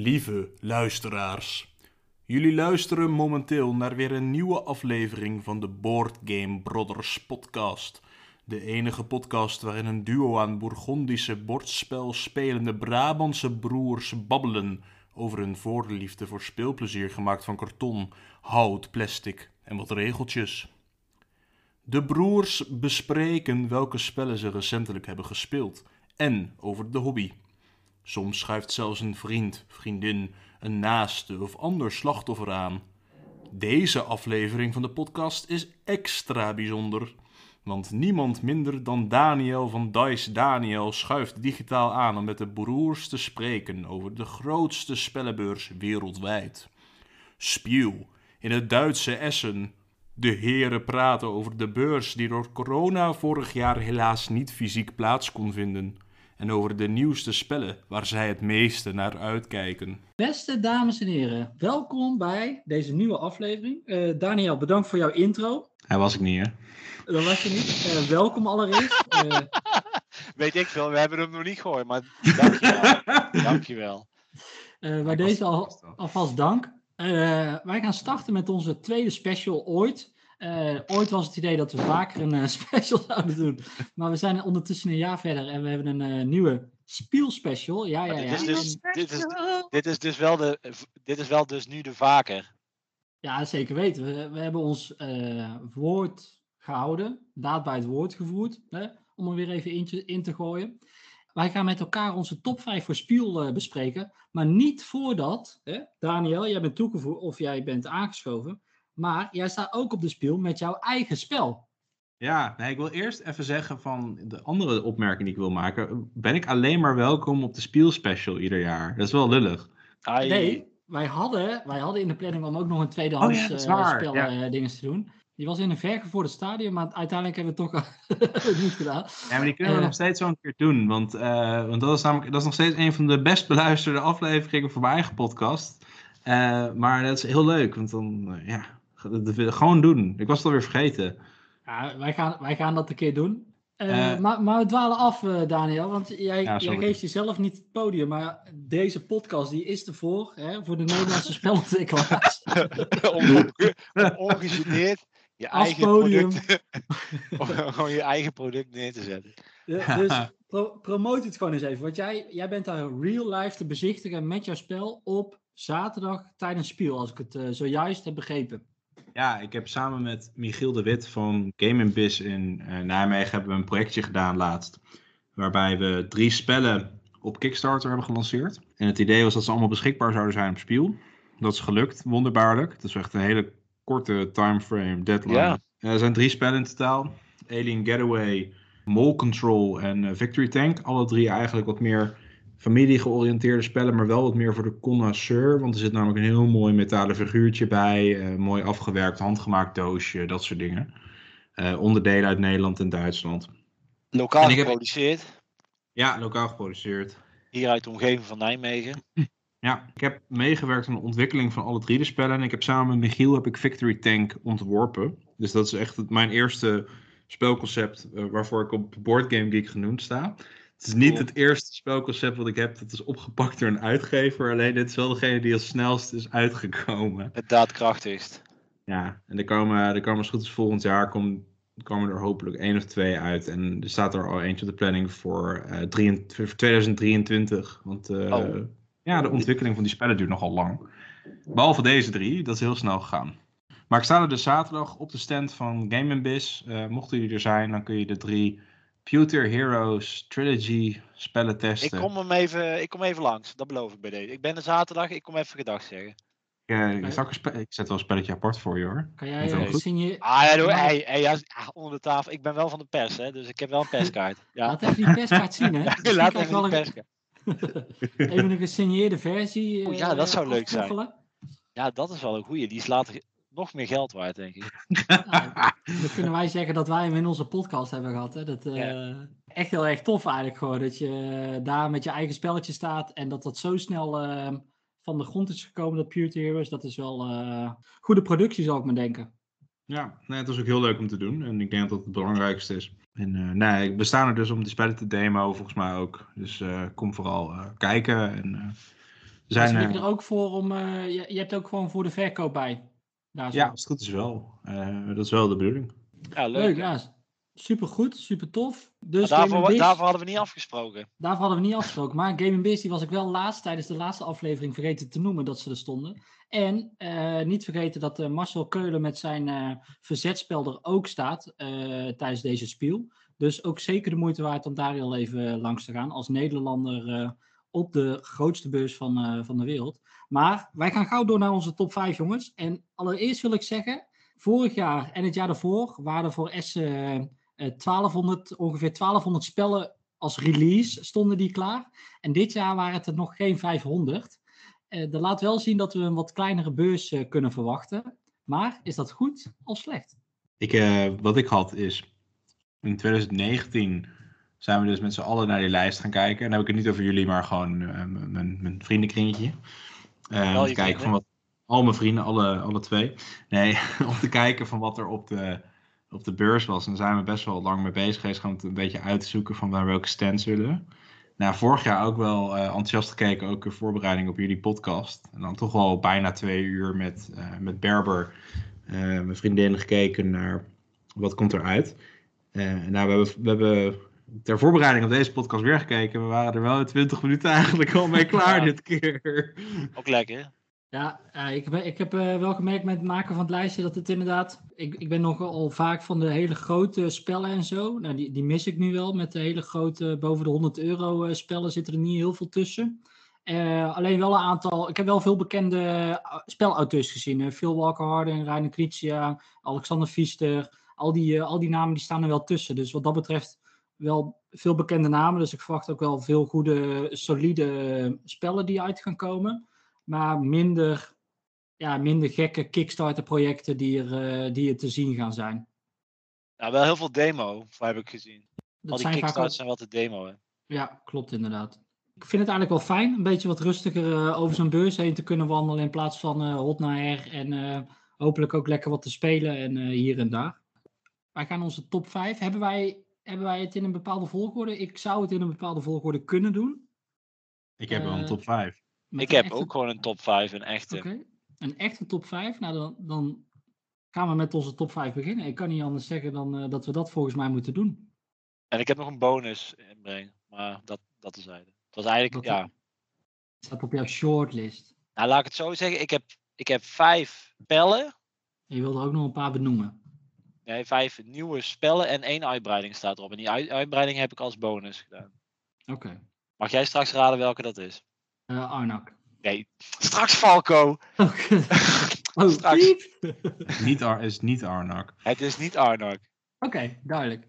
Lieve luisteraars, jullie luisteren momenteel naar weer een nieuwe aflevering van de Board Game Brothers podcast. De enige podcast waarin een duo aan Bourgondische bordspel spelende Brabantse broers babbelen over hun voorliefde voor speelplezier gemaakt van karton, hout, plastic en wat regeltjes. De broers bespreken welke spellen ze recentelijk hebben gespeeld en over de hobby. Soms schuift zelfs een vriend, vriendin, een naaste of ander slachtoffer aan. Deze aflevering van de podcast is extra bijzonder, want niemand minder dan Daniel van Dice Daniel schuift digitaal aan om met de broers te spreken over de grootste spellenbeurs wereldwijd. Spiel in het Duitse Essen. De heren praten over de beurs die door corona vorig jaar helaas niet fysiek plaats kon vinden en over de nieuwste spellen waar zij het meeste naar uitkijken. Beste dames en heren, welkom bij deze nieuwe aflevering. Uh, Daniel, bedankt voor jouw intro. Hij was ik niet, hè? Dat was je niet. Uh, welkom allereerst. Uh, Weet ik veel, we hebben hem nog niet gehoord, maar dankjewel. dankjewel. bij deze al, alvast dank. wij gaan starten met onze tweede special ooit. Uh, ooit was het idee dat we vaker een uh, special zouden doen. Maar we zijn ondertussen een jaar verder en we hebben een uh, nieuwe spielspecial. Ja, ja, ja. Dit is, dus, dit, is, dit is dus wel de, dit is wel dus nu de vaker. Ja, zeker weten. We, we hebben ons woord gehouden, daad bij het woord gevoerd, hè, om er weer even in, in te gooien. Wij gaan met elkaar onze top 5 voor Spiel bespreken. Maar niet voordat, hè, Daniel, jij bent toegevoegd of jij bent aangeschoven. Maar jij staat ook op de speel met jouw eigen spel. Ja, nee, ik wil eerst even zeggen van de andere opmerking die ik wil maken. Ben ik alleen maar welkom op de spielspecial ieder jaar? Dat is wel lullig. Ai. Nee, wij hadden, wij hadden in de planning om ook nog een tweedehands oh, ja, uh, spel ja. uh, dingen te doen. Die was in een vergevoerde stadium, maar uiteindelijk hebben we het toch niet gedaan. Ja, maar die kunnen we uh, nog steeds zo een keer doen. Want, want dat, is namelijk, dat is nog steeds een van de best beluisterde afleveringen voor mijn eigen podcast. maar dat is heel leuk, want dan, ja, gewoon doen. Ik was het alweer vergeten. Ja, wij gaan, wij gaan dat een keer doen. Uh, uh, maar, maar we dwalen af, uh, Daniel, want jij, ja, jij geeft jezelf niet het podium, maar deze podcast die is ervoor, hè, voor de Nederlandse spelontwikkelaars. Ongegeneerd je eigen product, gewoon je eigen product neer te zetten. Ja, dus pro promote het gewoon eens even, want jij, jij bent daar real life te bezichtigen met jouw spel op zaterdag tijdens Spiel, als ik het zojuist heb begrepen. Ja, ik heb samen met Michiel de Wit van Game Biz in uh, Nijmegen hebben we een projectje gedaan laatst. Waarbij we drie spellen op Kickstarter hebben gelanceerd. En het idee was dat ze allemaal beschikbaar zouden zijn op Spiel. Dat is gelukt, wonderbaarlijk. Het is echt een hele korte timeframe, deadline. Ja. Uh, er zijn drie spellen in totaal. Alien Getaway, Mole Control en uh, Victory Tank. Alle drie eigenlijk wat meer familiegeoriënteerde spellen, maar wel wat meer voor de connoisseur. Want er zit namelijk een heel mooi metalen figuurtje bij, uh, mooi afgewerkt, handgemaakt doosje, dat soort dingen. Uh, onderdelen uit Nederland en Duitsland. Lokaal geproduceerd? Heb... Ja, lokaal geproduceerd. Hier uit de omgeving van Nijmegen? Ja, ik heb meegewerkt aan de ontwikkeling van alle drie de spellen. En ik heb samen met Michiel heb ik Victory Tank ontworpen. Dus dat is echt mijn eerste spelconcept uh, waarvoor ik op Board Game Geek genoemd sta. Het is niet het eerste spelconcept wat ik heb dat is opgepakt door een uitgever. Alleen dit is wel degene die als snelst is uitgekomen. Het daadkrachtigst. Ja, en er komen, er komen als goed is volgend jaar kom, komen er hopelijk één of twee uit. En er staat er al eentje op de planning voor, uh, 23, voor 2023. Want uh, oh. ja, de ontwikkeling van die spellen duurt nogal lang. Behalve deze drie, dat is heel snel gegaan. Maar ik sta er dus zaterdag op de stand van Game Biz. Uh, mochten jullie er zijn, dan kun je de drie Pewter Heroes Trilogy spellen testen. Ik kom, hem even, ik kom even langs, dat beloof ik bij deze. Ik ben er zaterdag, ik kom even gedag zeggen. Ja, ik, ik zet wel een spelletje apart voor je hoor. Kan jij uh, signeren? Ah ja, doe, hey, hey, ja, onder de tafel. Ik ben wel van de pers, hè, dus ik heb wel een perskaart. Ja. Laat even die perskaart zien, hè? Ja, laat even die perskaart. even een gesigneerde versie. Oh, ja, dat uh, zou leuk zijn. Ja, dat is wel een goeie. Die is later nog meer geld waard, denk ik. Nou, dan kunnen wij zeggen dat wij hem in onze podcast hebben gehad. Hè? Dat, uh, Echt heel erg tof eigenlijk gewoon. Dat je daar met je eigen spelletje staat en dat dat zo snel uh, van de grond is gekomen, dat Pure Heroes. Dat is wel uh, goede productie, zou ik me denken. Ja, nee, het was ook heel leuk om te doen. En ik denk dat het het belangrijkste is. En nee, we staan er dus om die spellen te demoen, volgens mij ook. Dus kom vooral kijken en zijn, Zijn eh, er ook voor om, eh, je, je hebt ook gewoon voor de verkoop bij. Ja, als het goed is wel. Eh, dat is wel de bedoeling. Ja, leuk. Leuk, ja. Super goed, super tof. Dus daarvoor, Gaming Biz- daarvoor hadden we niet afgesproken. daarvoor hadden we niet afgesproken. Maar Gaming Biz die was ik wel laatst tijdens de laatste aflevering vergeten te noemen dat ze er stonden. En eh, niet vergeten dat eh, Marcel Keulen met zijn eh verzetspel er ook staat eh, tijdens deze spiel. Dus ook zeker de moeite waard om daar heel even langs te gaan. Als Nederlander eh, op de grootste beurs van, eh, van de wereld. Maar wij gaan gauw door naar onze top 5, jongens. En allereerst wil ik zeggen, vorig jaar en het jaar daarvoor waren er voor Essen eh, eh, 1200, ongeveer 1200 spellen als release stonden die klaar. En dit jaar waren het er nog geen 500. Eh, dat laat wel zien dat we een wat kleinere beurs kunnen verwachten. Maar is dat goed of slecht? Ik, wat ik had is, in 2019 zijn we dus met z'n allen naar die lijst gaan kijken. En dan heb ik het niet over jullie, maar gewoon mijn, mijn vriendenkringetje. Om je te kijken van wat, al mijn vrienden, alle, alle twee. Nee, om te kijken van wat er op de, op de beurs was. En daar zijn we best wel lang mee bezig geweest, gewoon een beetje uit te zoeken van waar welke stands willen we. Nou, vorig jaar ook wel eh, enthousiast gekeken, ook in voorbereiding op jullie podcast. En dan toch wel bijna twee uur met, eh, met Berber, eh, mijn vriendin, gekeken naar wat komt eruit. Nou, we hebben, we hebben ter voorbereiding op deze podcast weer gekeken. We waren er wel in 20 minuten eigenlijk al mee klaar Ja. dit keer. Ook lekker. Ja, eh, ik, heb- ik heb eh, wel gemerkt met het maken van het lijstje dat het inderdaad. Ik, ik ben nogal vaak van de hele grote spellen en zo. Nou, die, die mis ik nu wel. Met de hele grote, boven de 100 euro eh, spellen zitten er niet heel veel tussen. Eh, alleen wel een aantal. Ik heb wel veel bekende spelauteurs gezien. Phil Walker Harden, Reiner Kritsia, Alexander Pfister. Al die, al die namen die staan er wel tussen. Dus wat dat betreft wel veel bekende namen. Dus ik verwacht ook wel veel goede, solide spellen die uit gaan komen. Maar minder, ja, minder gekke Kickstarter-projecten die er, eh, die er te zien gaan zijn. Ja, wel heel veel demo, heb ik gezien. Al Dat die zijn ook, zijn wel te demo. Hè. ja, klopt inderdaad. Ik vind het eigenlijk wel fijn, een beetje wat rustiger eh, over zo'n beurs heen te kunnen wandelen in plaats van eh, hot naar her en hopelijk ook lekker wat te spelen en hier en daar. Wij gaan onze top 5. Hebben wij, hebben wij het in een bepaalde volgorde? Ik zou het in een bepaalde volgorde kunnen doen. Ik heb wel een Eh, top 5. Met Ik heb echte- ook gewoon een top 5, een echte. Oké, een echte top 5. Nou, dan, dan gaan we met onze top 5 beginnen. Ik kan niet anders zeggen dan eh, dat we dat volgens mij moeten doen. En ik heb nog een bonus inbrengen, maar dat, dat terzijde. Het was eigenlijk, Dat- ja. Het staat op jouw shortlist. Nou, laat ik het zo zeggen. Ik heb, ik heb vijf spellen. En je wil er ook nog een paar benoemen. Nee, vijf nieuwe spellen en één uitbreiding staat erop. En die uit- uitbreiding heb ik als bonus gedaan. Oké. Mag jij straks raden welke dat is? Eh, Arnak. Nee, straks Falco. Oké. oh, Straks. Niet Ar is niet Arnak. Het is niet Arnak. Oké, duidelijk.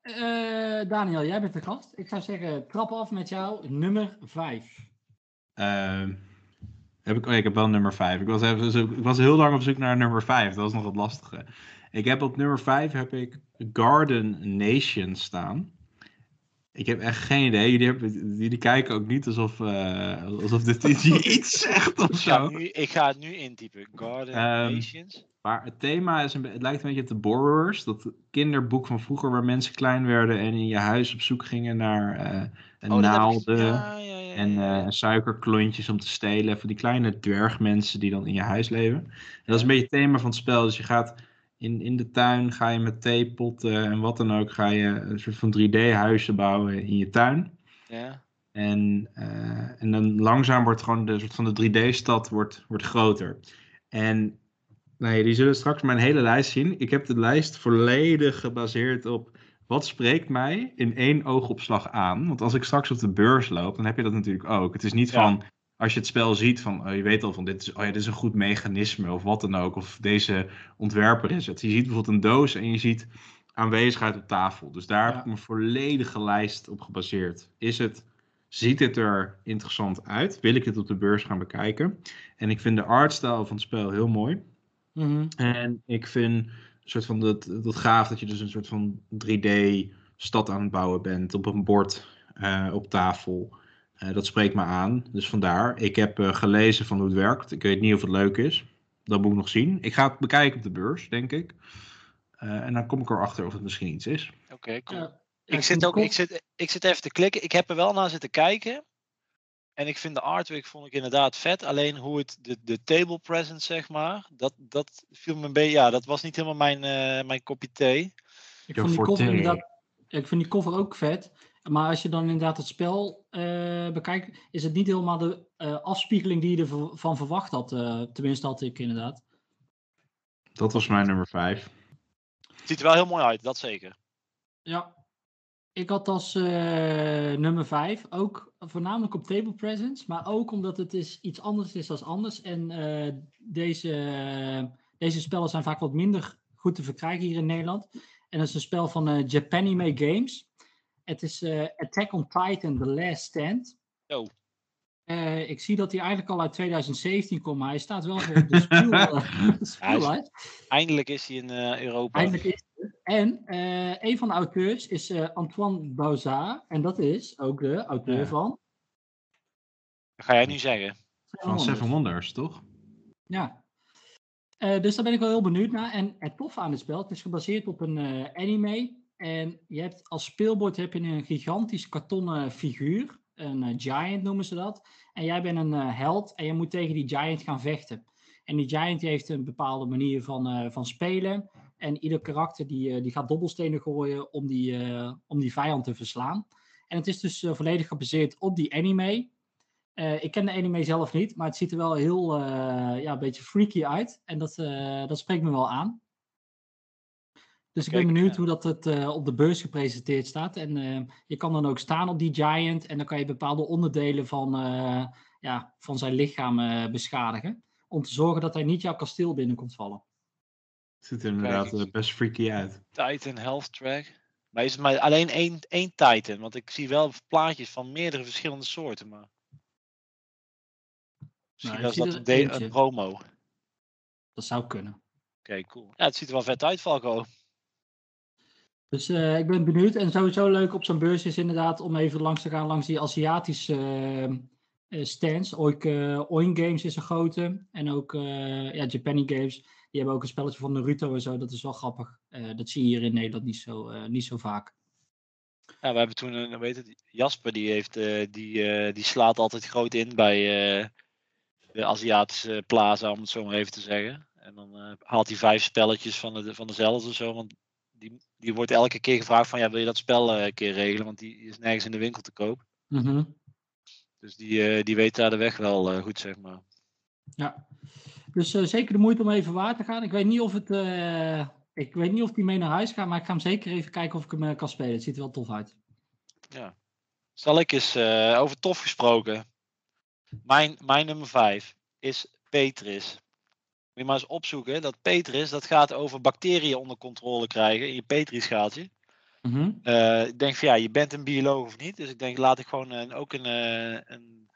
Eh, Daniel, jij bent de gast. Ik zou zeggen, trap af met jou nummer 5. Ehm, heb ik, oh, ik heb wel nummer 5. Ik was, even, ik was heel lang op zoek naar nummer 5. Dat was nog het lastige. Ik heb op nummer 5 heb ik Garden Nation staan. Ik heb echt geen idee. Jullie, hebben, jullie kijken ook niet alsof, eh, alsof dit iets- iets zegt of Ik ga, zo. nu, ik ga het nu intypen. Garden Ehm, Nations. Maar het thema is een, het lijkt een beetje op de Borrowers. Dat kinderboek van vroeger waar mensen klein werden en in je huis op zoek gingen naar eh Oh, ik- naalden. Ja, ja, ja, En eh, suikerklontjes om te stelen. Van die kleine dwergmensen die dan in je huis leven. En dat is een beetje het thema van het spel. Dus je gaat in, in de tuin, ga je met theepotten en wat dan ook, ga je een soort van 3D-huizen bouwen in je tuin. Ja. En, eh, en dan langzaam wordt gewoon de soort van de 3D-stad wordt, wordt groter. En nou ja, die zullen straks mijn hele lijst zien. Ik heb de lijst volledig gebaseerd op wat spreekt mij in één oogopslag aan. Want als ik straks op de beurs loop, dan heb je dat natuurlijk ook. Het is niet Ja. van, als je het spel ziet, van oh, je weet al van dit is, oh ja, dit is een goed mechanisme of wat dan ook. Of deze ontwerper is het. Je ziet bijvoorbeeld een doos en je ziet aanwezigheid op tafel. Dus daar heb Ja. ik mijn volledige lijst op gebaseerd. Is het, ziet het er interessant uit? Wil ik het op de beurs gaan bekijken? En ik vind de artstyle van het spel heel mooi. Mhm. En ik vind een soort van dat, dat gaaf dat je dus een soort van 3D stad aan het bouwen bent op een bord eh, op tafel. Eh, dat spreekt me aan. Dus vandaar. Ik heb eh, gelezen van hoe het werkt. Ik weet niet of het leuk is. Dat moet ik nog zien. Ik ga het bekijken op de beurs, denk ik. Eh, en dan kom ik erachter of het misschien iets is. Oké, cool. Ja, ik, zit ook, ik, zit, ik zit even te klikken. Ik heb er wel naar zitten kijken. En ik vind de artwork vond ik inderdaad vet. Alleen hoe het, de, de table presence, zeg maar, dat, dat viel me een beetje. Ja, dat was niet helemaal mijn, eh, mijn kopje thee. Ik Your vond, die cover forte. inderdaad, ik vind die cover ook vet. Maar als je dan inderdaad het spel eh, bekijkt, is het niet helemaal de eh, afspiegeling die je ervan verwacht had. eh, tenminste, had ik inderdaad. Dat was mijn nummer 5. Het ziet er wel heel mooi uit, dat zeker. Ja. Ik had als eh, nummer 5 ook voornamelijk op table presence, maar ook omdat het is iets anders is dan anders. En eh, deze, deze spellen zijn vaak wat minder goed te verkrijgen hier in Nederland. En dat is een spel van eh Japanime Games. Het is eh, Attack on Titan The Last Stand. Zo. Eh, ik zie dat hij eigenlijk al uit 2017 komt, maar hij staat wel voor op de spiel, eh, de speellijst. Eindelijk is hij in eh, Europa. Eindelijk is het. er. En eh, een van de auteurs is eh, Antoine Bauzard. En dat is ook de auteur Ja. van Dat ga jij nu zeggen. Seven Van Seven Wonders. Toch? Ja. Eh, dus daar ben ik wel heel benieuwd naar. En het toffe aan het spel, het is gebaseerd op een eh, anime. En je hebt als speelbord heb je een gigantisch kartonnen figuur. Een eh, giant noemen ze dat. En jij bent een eh, held en je moet tegen die giant gaan vechten. En die giant heeft een bepaalde manier van, eh, van spelen. En ieder karakter die, die gaat dobbelstenen gooien om die, om die vijand te verslaan. En het is dus volledig gebaseerd op die anime. Ik ken de anime zelf niet, maar het ziet er wel heel ja, een beetje freaky uit. En dat, dat spreekt me wel aan. Dus ik ben benieuwd hoe dat het eh, op de beurs gepresenteerd staat. En eh, je kan dan ook staan op die giant en dan kan je bepaalde onderdelen van, eh, ja, van zijn lichaam eh, beschadigen. Om te zorgen dat hij niet jouw kasteel binnen komt vallen. Het ziet er inderdaad best freaky uit. Titan Health Track. Maar is het maar alleen één, één Titan? Want ik zie wel plaatjes van meerdere verschillende soorten. Maar... Misschien zie dat een, de- eentje. een promo. Oké, Dat zou kunnen. cool. Ja, het ziet er wel vet uit, Falco. Dus eh, ik ben benieuwd. En sowieso leuk op zo'n beurs is inderdaad om even langs te gaan langs die Aziatische eh, eh, stands. Oik, eh, Oin Games is een grote. En ook ja, Games. Die hebben ook een spelletje van Naruto en zo. Dat is wel grappig. Dat zie je hier in Nederland niet zo, niet zo vaak. Ja, we hebben toen, een, weet het, Jasper die, heeft, die, die slaat altijd groot in bij de Aziatische plaza, om het zo maar even te zeggen. En dan haalt hij vijf spelletjes van, de, van dezelfde zo. Want die, die wordt elke keer gevraagd van, ja, wil je dat spel eh, een keer regelen? Want die is nergens in de winkel te koop. Mhm. Dus die, eh, die weet daar de weg wel eh, goed, zeg maar. Ja. Dus zeker de moeite om even waar te gaan. Ik weet niet of het. ik weet niet of die mee naar huis gaat, maar ik ga hem zeker even kijken of ik hem kan spelen. Het ziet er wel tof uit. Ja. Zal ik eens over tof gesproken. Mijn, mijn nummer 5 is Petris. Moet je maar eens opzoeken. Dat Petris, dat gaat over bacteriën onder controle krijgen in je Petri-schaaltje. Eh, ik denk van ja, je bent een bioloog of niet. Dus ik denk, laat ik gewoon een, ook een, eh, een,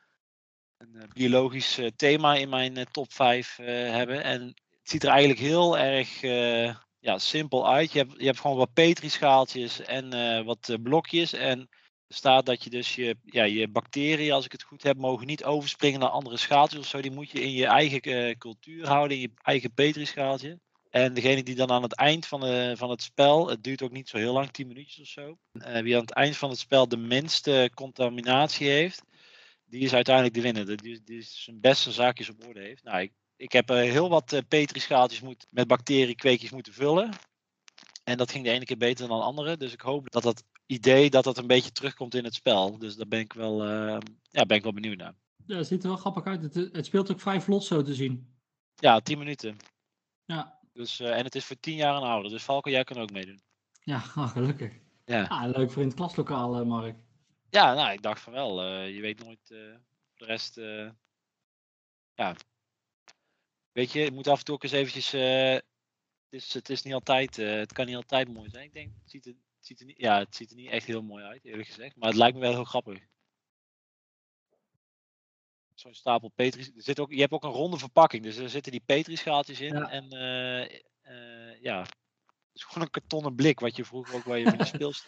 een eh, biologisch eh, thema in mijn eh, top 5 hebben. En het ziet er eigenlijk heel erg eh, ja, simpel uit. Je hebt, je hebt gewoon wat Petri-schaaltjes en eh, wat eh, blokjes. En staat dat je dus je, ja, je bacteriën, als ik het goed heb, mogen niet overspringen naar andere schaaltjes of zo. Die moet je in je eigen eh, cultuur houden, in je eigen Petri-schaaltje. En degene die dan aan het eind van, de, van het spel, het duurt ook niet zo heel lang, 10 minuutjes of zo. eh, wie aan het eind van het spel de minste contaminatie heeft, die is uiteindelijk de winnaar. Die, die zijn beste zaakjes op orde heeft. Nou, ik, ik heb eh, heel wat eh, Petri-schaaltjes moet, met bacteriekweekjes moeten vullen. En dat ging de ene keer beter dan de andere. Dus ik hoop dat dat idee dat dat een beetje terugkomt in het spel. Dus daar ben ik wel, eh, ja, ben ik wel benieuwd naar. Ja, het ziet er wel grappig uit. Het, het speelt ook vrij vlot zo te zien. Ja, 10 minuten. Ja, Dus, eh, en het is voor 10 jaar en ouder. Dus Falco, jij kan ook meedoen. ja ah, gelukkig. Ja. Ah, leuk voor in het klaslokaal, eh, Mark. Ja, nou, ik dacht van wel. je weet nooit de rest. ja. Weet je, je moet af en toe ook eens eventjes. Het, is, het is niet altijd. eh, het kan niet altijd mooi zijn. Ik denk, het ziet, er, het, ziet er niet, ja, het ziet er niet echt heel mooi uit, eerlijk gezegd. Maar het lijkt me wel heel grappig. Zo'n stapel Petri. Er zit ook, je hebt ook een ronde verpakking. Dus er zitten die Petri-schaaltjes in. Ja. En eh, eh, ja. Het is gewoon een kartonnen blik. Wat je vroeger ook bij je met speelst.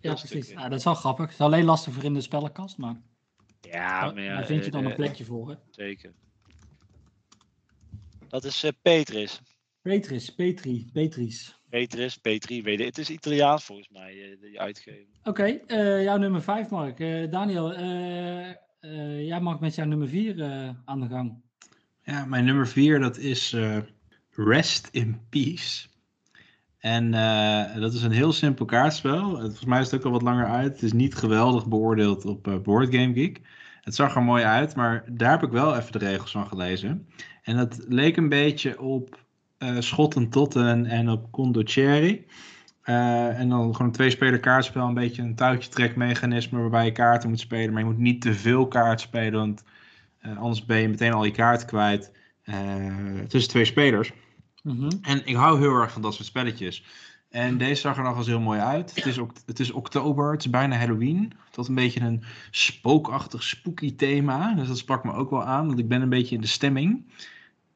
Ja, precies. Ah, dat is wel grappig. Het is alleen lastig voor in de spellenkast, maar Ja, maar ja, daar vind je dan een plekje voor. Hè? Zeker. Dat is eh, Petris. Petris, Petri, Petris. Petris, Petri, weet je. Het is Italiaans volgens mij, eh, die uitgeven. Oké, eh, jouw nummer 5, Mark. Eh, Daniel, eh, eh, jij mag met jouw nummer 4 aan de gang. Ja, mijn nummer 4 dat is eh, Rest in Peace. En eh, dat is een heel simpel kaartspel. Het- Volgens mij is het ook al wat langer uit. Het is niet geweldig beoordeeld op eh Board Game Geek. Het zag er mooi uit, maar daar heb ik wel even de regels van gelezen. En dat leek een beetje op Schotten Totten en op Condottieri. Eh en dan gewoon een twee-speler kaartspel, een beetje een touwtje trekmechanisme waarbij je kaarten moet spelen. Maar je moet niet te veel kaarten spelen, want eh, anders ben je meteen al je kaarten kwijt eh, tussen twee spelers. Mhm. En ik hou heel erg van dat soort spelletjes. En deze zag er nog eens heel mooi uit. Het is, het is oktober, het is bijna Halloween. Had een beetje een spookachtig, spooky thema. Dus dat sprak me ook wel aan, want ik ben een beetje in de stemming.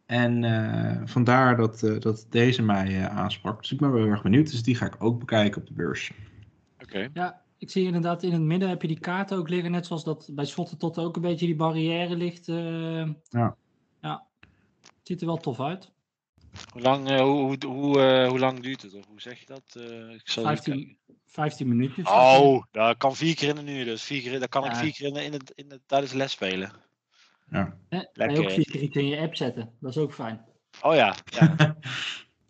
En eh, vandaar dat, eh, dat deze mij eh, aansprak. Dus ik ben wel heel erg benieuwd. Dus die ga ik ook bekijken op de beurs. Oké. Ja, ik zie inderdaad in het midden heb je die kaarten ook liggen. Net zoals dat bij Schotten tot ook een beetje die barrière ligt. eh. Ja. ja. Het ziet er wel tof uit. Hoe, lang, eh, hoe, hoe, hoe, eh, hoe lang duurt het? Of hoe zeg je dat? Eh, ik zal even 15, 15 minuutjes. kijken. Oh, dat kan vier keer in een uur. Dus vier keer, dat kan ik vier keer in, de- in het, in het, tijdens de les spelen. Ja. Hè? Kan je lekker. ook vier iets in je app zetten. Dat is ook fijn. Oh ja. ja.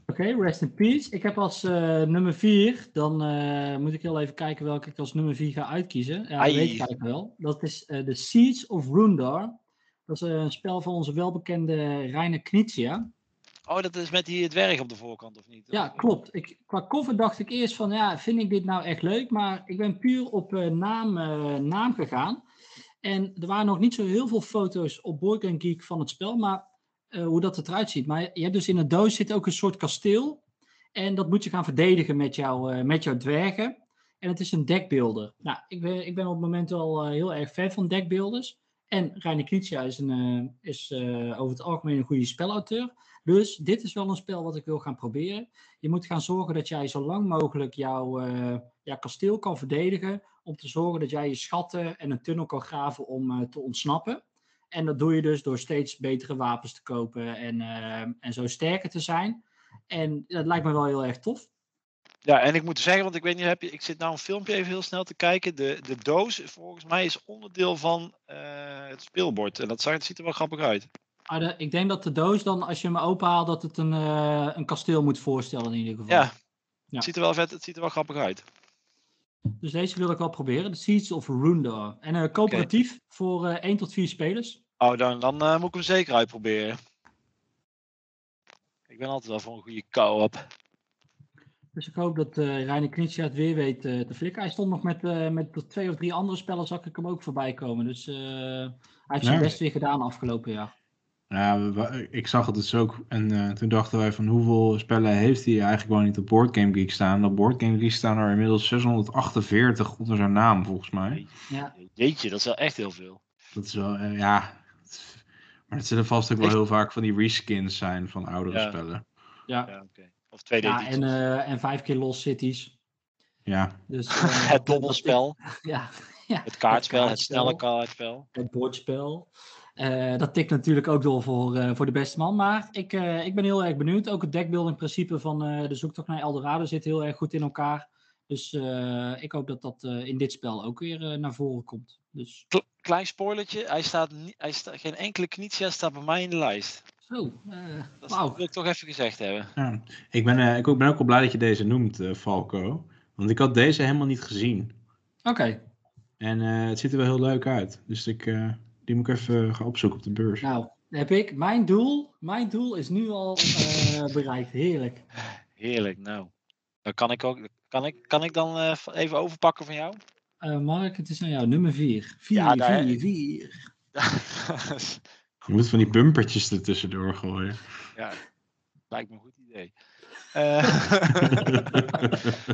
Oké, rest in peace. Ik heb als eh, nummer 4, dan eh, moet ik heel even kijken welke ik als nummer 4 ga uitkiezen. Ja, dat weet ik eigenlijk wel. Dat is eh The Seeds of Rundar. Dat is een spel van onze welbekende Reine Knizia. Oh, dat is met die dwerg op de voorkant, of niet? Ja, klopt. Ik, qua cover dacht ik eerst van, ja, vind ik dit nou echt leuk? Maar ik ben puur op eh, naam, eh, naam gegaan. En er waren nog niet zo heel veel foto's op Board Game Geek van het spel, maar eh, hoe dat eruit ziet. Maar je hebt dus in een doos zit ook een soort kasteel. En dat moet je gaan verdedigen met, jou, eh, met jouw dwergen. En het is een deckbuilder. Nou, ik ben, ik ben op het moment al eh, heel erg fan van deckbuilders. En Reine Knizia is, een, is over het algemeen een goede spelauteur. Dus dit is wel een spel wat ik wil gaan proberen. Je moet gaan zorgen dat jij zo lang mogelijk jouw, jouw kasteel kan verdedigen. Om te zorgen dat jij je schatten en een tunnel kan graven om eh, te ontsnappen. En dat doe je dus door steeds betere wapens te kopen en, eh, en zo sterker te zijn. En dat lijkt me wel heel erg tof. Ja, en ik moet zeggen, want ik weet niet, heb je, ik zit nou een filmpje even heel snel te kijken. De, de doos, volgens mij, is onderdeel van eh, het speelbord. En dat, ziet er wel grappig uit. De- ik denk dat de doos dan, als je hem openhaalt, dat het een, een kasteel moet voorstellen in ieder geval. Ja, Ja. Het, ziet er wel vet, het ziet er wel grappig uit. Dus deze wil ik wel proberen. De Seeds of Rundar. En eh, coöperatief voor eh 1 tot 4 spelers. Oh, dan, dan eh, moet ik hem zeker uitproberen. Ik ben altijd wel voor een goede co-op. Dus ik hoop dat eh Reine Knizia het weer weet eh, te flikken. Hij stond nog met, eh, met twee of drie andere spellen, zag ik hem ook voorbij komen. Dus eh, hij heeft zijn best weer gedaan afgelopen jaar. Ja, ik zag het dus ook. En eh, toen dachten wij van hoeveel spellen heeft hij eigenlijk wel niet op Board Game Geek staan. Op Board Game Geek staan er inmiddels 648 onder zijn naam volgens mij. Ja, Jeetje, dat is wel echt heel veel. Dat is wel, eh, ja. het- Maar het zullen vast ook wel heel vaak van die reskins zijn van oudere Ja. spellen. ja. Ja, oké. Of tweede ja editie. en, eh, en vijf keer Lost Cities. Ja, Dus, het dobbelspel, Ja, ja, het kaartspel, het kaartspel. snelle kaartspel. het bordspel. Eh, dat tikt natuurlijk ook door voor, eh, voor de beste man. Maar ik, eh, ik ben heel erg benieuwd. Ook het deckbuilding principe van eh, de zoektocht naar Eldorado zit heel erg goed in elkaar. Dus eh, ik hoop dat dat eh, in dit spel ook weer eh, naar voren komt. Dus Kle- Klein spoilertje, hij staat, hij staat, geen enkele Knizia staat bij mij in de lijst. zo, Dat wil ik toch even gezegd hebben. ja. Ik, ben, eh, ik ook- ben ook wel blij dat je deze noemt, eh, Falco. Want ik had deze helemaal niet gezien. Oké, En eh, het ziet er wel heel leuk uit. Dus ik, eh, die moet ik even gaan opzoeken op de beurs. nou heb ik mijn doel. Mijn doel is nu al eh, bereikt. Heerlijk. Heerlijk, nou. Dan kan ik ook, kan ik, kan ik dan eh, even overpakken van jou? Eh, Mark, het is aan jou. Nummer 4. 4, Ja, daar- 4, 4. Je moet van die bumpertjes er tussendoor gooien. ja, lijkt me een goed idee. Eh,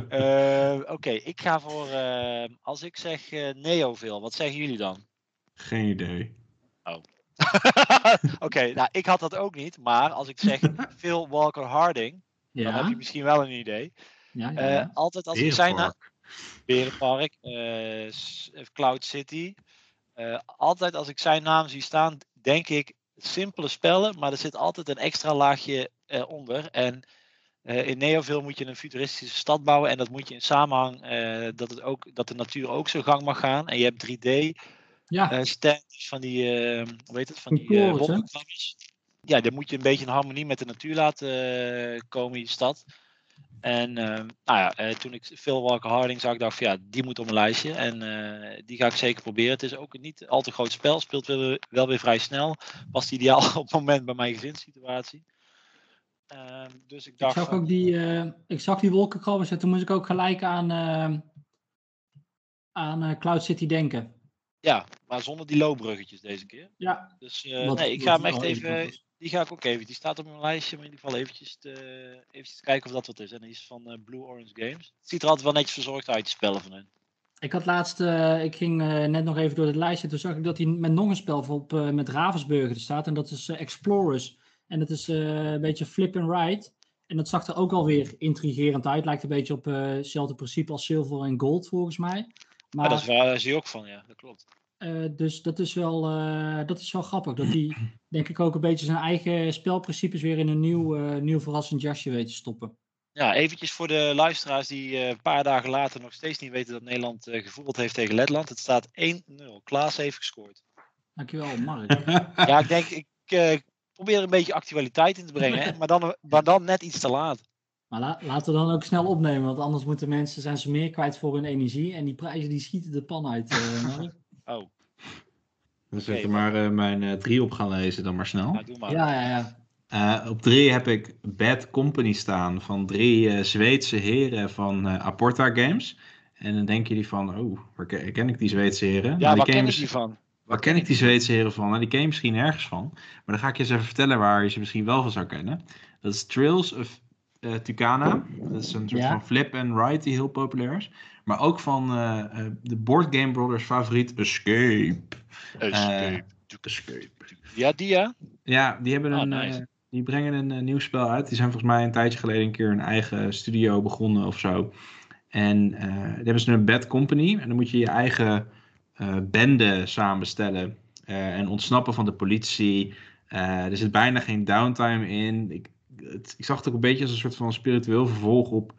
eh, Oké, ik ga voor, eh, als ik zeg eh Neoville, wat zeggen jullie dan? Geen idee. Oké, nou ik had dat ook niet, maar als ik zeg Phil Walker Harding, dan heb je misschien wel een idee. ja, ja. Eh, altijd als ik zijn naam, Berenpark. Berenpark, eh, eh, Cloud City. Eh, altijd als ik zijn naam zie staan, denk ik simpele spellen, maar er zit altijd een extra laagje eh, onder. En eh, in Neoville moet je een futuristische stad bouwen en dat moet je in samenhang, eh, dat, het ook, dat de natuur ook zo gang mag gaan. En je hebt 3D Ja, eh van die, eh, hoe heet het, van Die eh, wolkenkrabbers. Ja, dan moet je een beetje in harmonie met de natuur laten komen in je stad. En nou ja, toen ik Phil Walker Harding zag, dacht ik van ja, die moet op mijn lijstje. En die ga ik zeker proberen. Het is ook niet al te groot spel, speelt wel, wel weer vrij snel. Past ideaal op het moment bij mijn gezinssituatie. Ehm, dus ik ik dacht zag van, ook die, ik zag die wolkenkrabbers en toen moest ik ook gelijk aan, aan Cloud City denken. Ja, maar zonder die loopbruggetjes deze keer. Ja, Dus eh, wat- nee, ik ga hem echt even, die ga ik ook even, die staat op mijn lijstje, maar in ieder geval eventjes, te, eventjes kijken of dat wat is. En die is van eh, Blue Orange Games. Het ziet er altijd wel netjes verzorgd uit, die spellen van hen. Ik had laatst, eh, ik ging net nog even door het lijstje. Toen zag ik dat hij met nog een spel op, met Ravensburger staat. En dat is Explorers. En dat is een beetje flip and ride. En dat zag er ook alweer intrigerend uit. Lijkt een beetje op hetzelfde principe als Silver en Gold volgens mij. Maar dat is waar, daar zie je ook van, ja, dat klopt. eh, dus dat is, wel, eh, dat is wel grappig. Dat die, denk ik, ook een beetje zijn eigen spelprincipes weer in een nieuw, eh, nieuw verrassend jasje weet te stoppen. Ja, eventjes voor de luisteraars die een paar dagen later nog steeds niet weten dat Nederland gevoetbald heeft tegen Letland. Het staat 1-0. Klaas heeft gescoord. Dankjewel, Mark. Ja, ik denk, ik probeer er een beetje actualiteit in te brengen, hè, maar, dan, maar dan net iets te laat. Maar la- laten we dan ook snel opnemen, want anders moeten mensen zijn ze meer kwijt voor hun energie. En die prijzen die schieten de pan uit. eh. Oh, Dan zet er maar eh, mijn eh, drie op gaan lezen dan maar snel. nou doe maar. ja, ja, ja. Eh, op drie heb ik Bad Company staan van drie eh, Zweedse heren van eh, Aporta Games. En dan denken jullie van, oh, waar ken, ken ik die Zweedse heren? Ja, Nou, waar die ken ken ik je die van? Waar ken ik die Zweedse heren van? Nou, die ken je misschien ergens van. Maar dan ga ik je eens even vertellen waar je ze misschien wel van zou kennen. Dat is Trails of eh, Tucana. Dat is een soort Ja. van flip and ride die heel populair is. Maar ook van eh, eh, de Board Game Brothers favoriet Escape. Escape. Escape. Ja, die ja? Ja, die, hebben Oh, een, nice. eh, die brengen een nieuw spel uit. Die zijn volgens mij een tijdje geleden een keer een eigen studio begonnen of zo. En eh daar hebben ze een bad company. En dan moet je je eigen eh, bende samenstellen. eh, en ontsnappen van de politie. Eh, er zit bijna geen downtime in. Ik, het, ik zag het ook een beetje als een soort van spiritueel vervolg op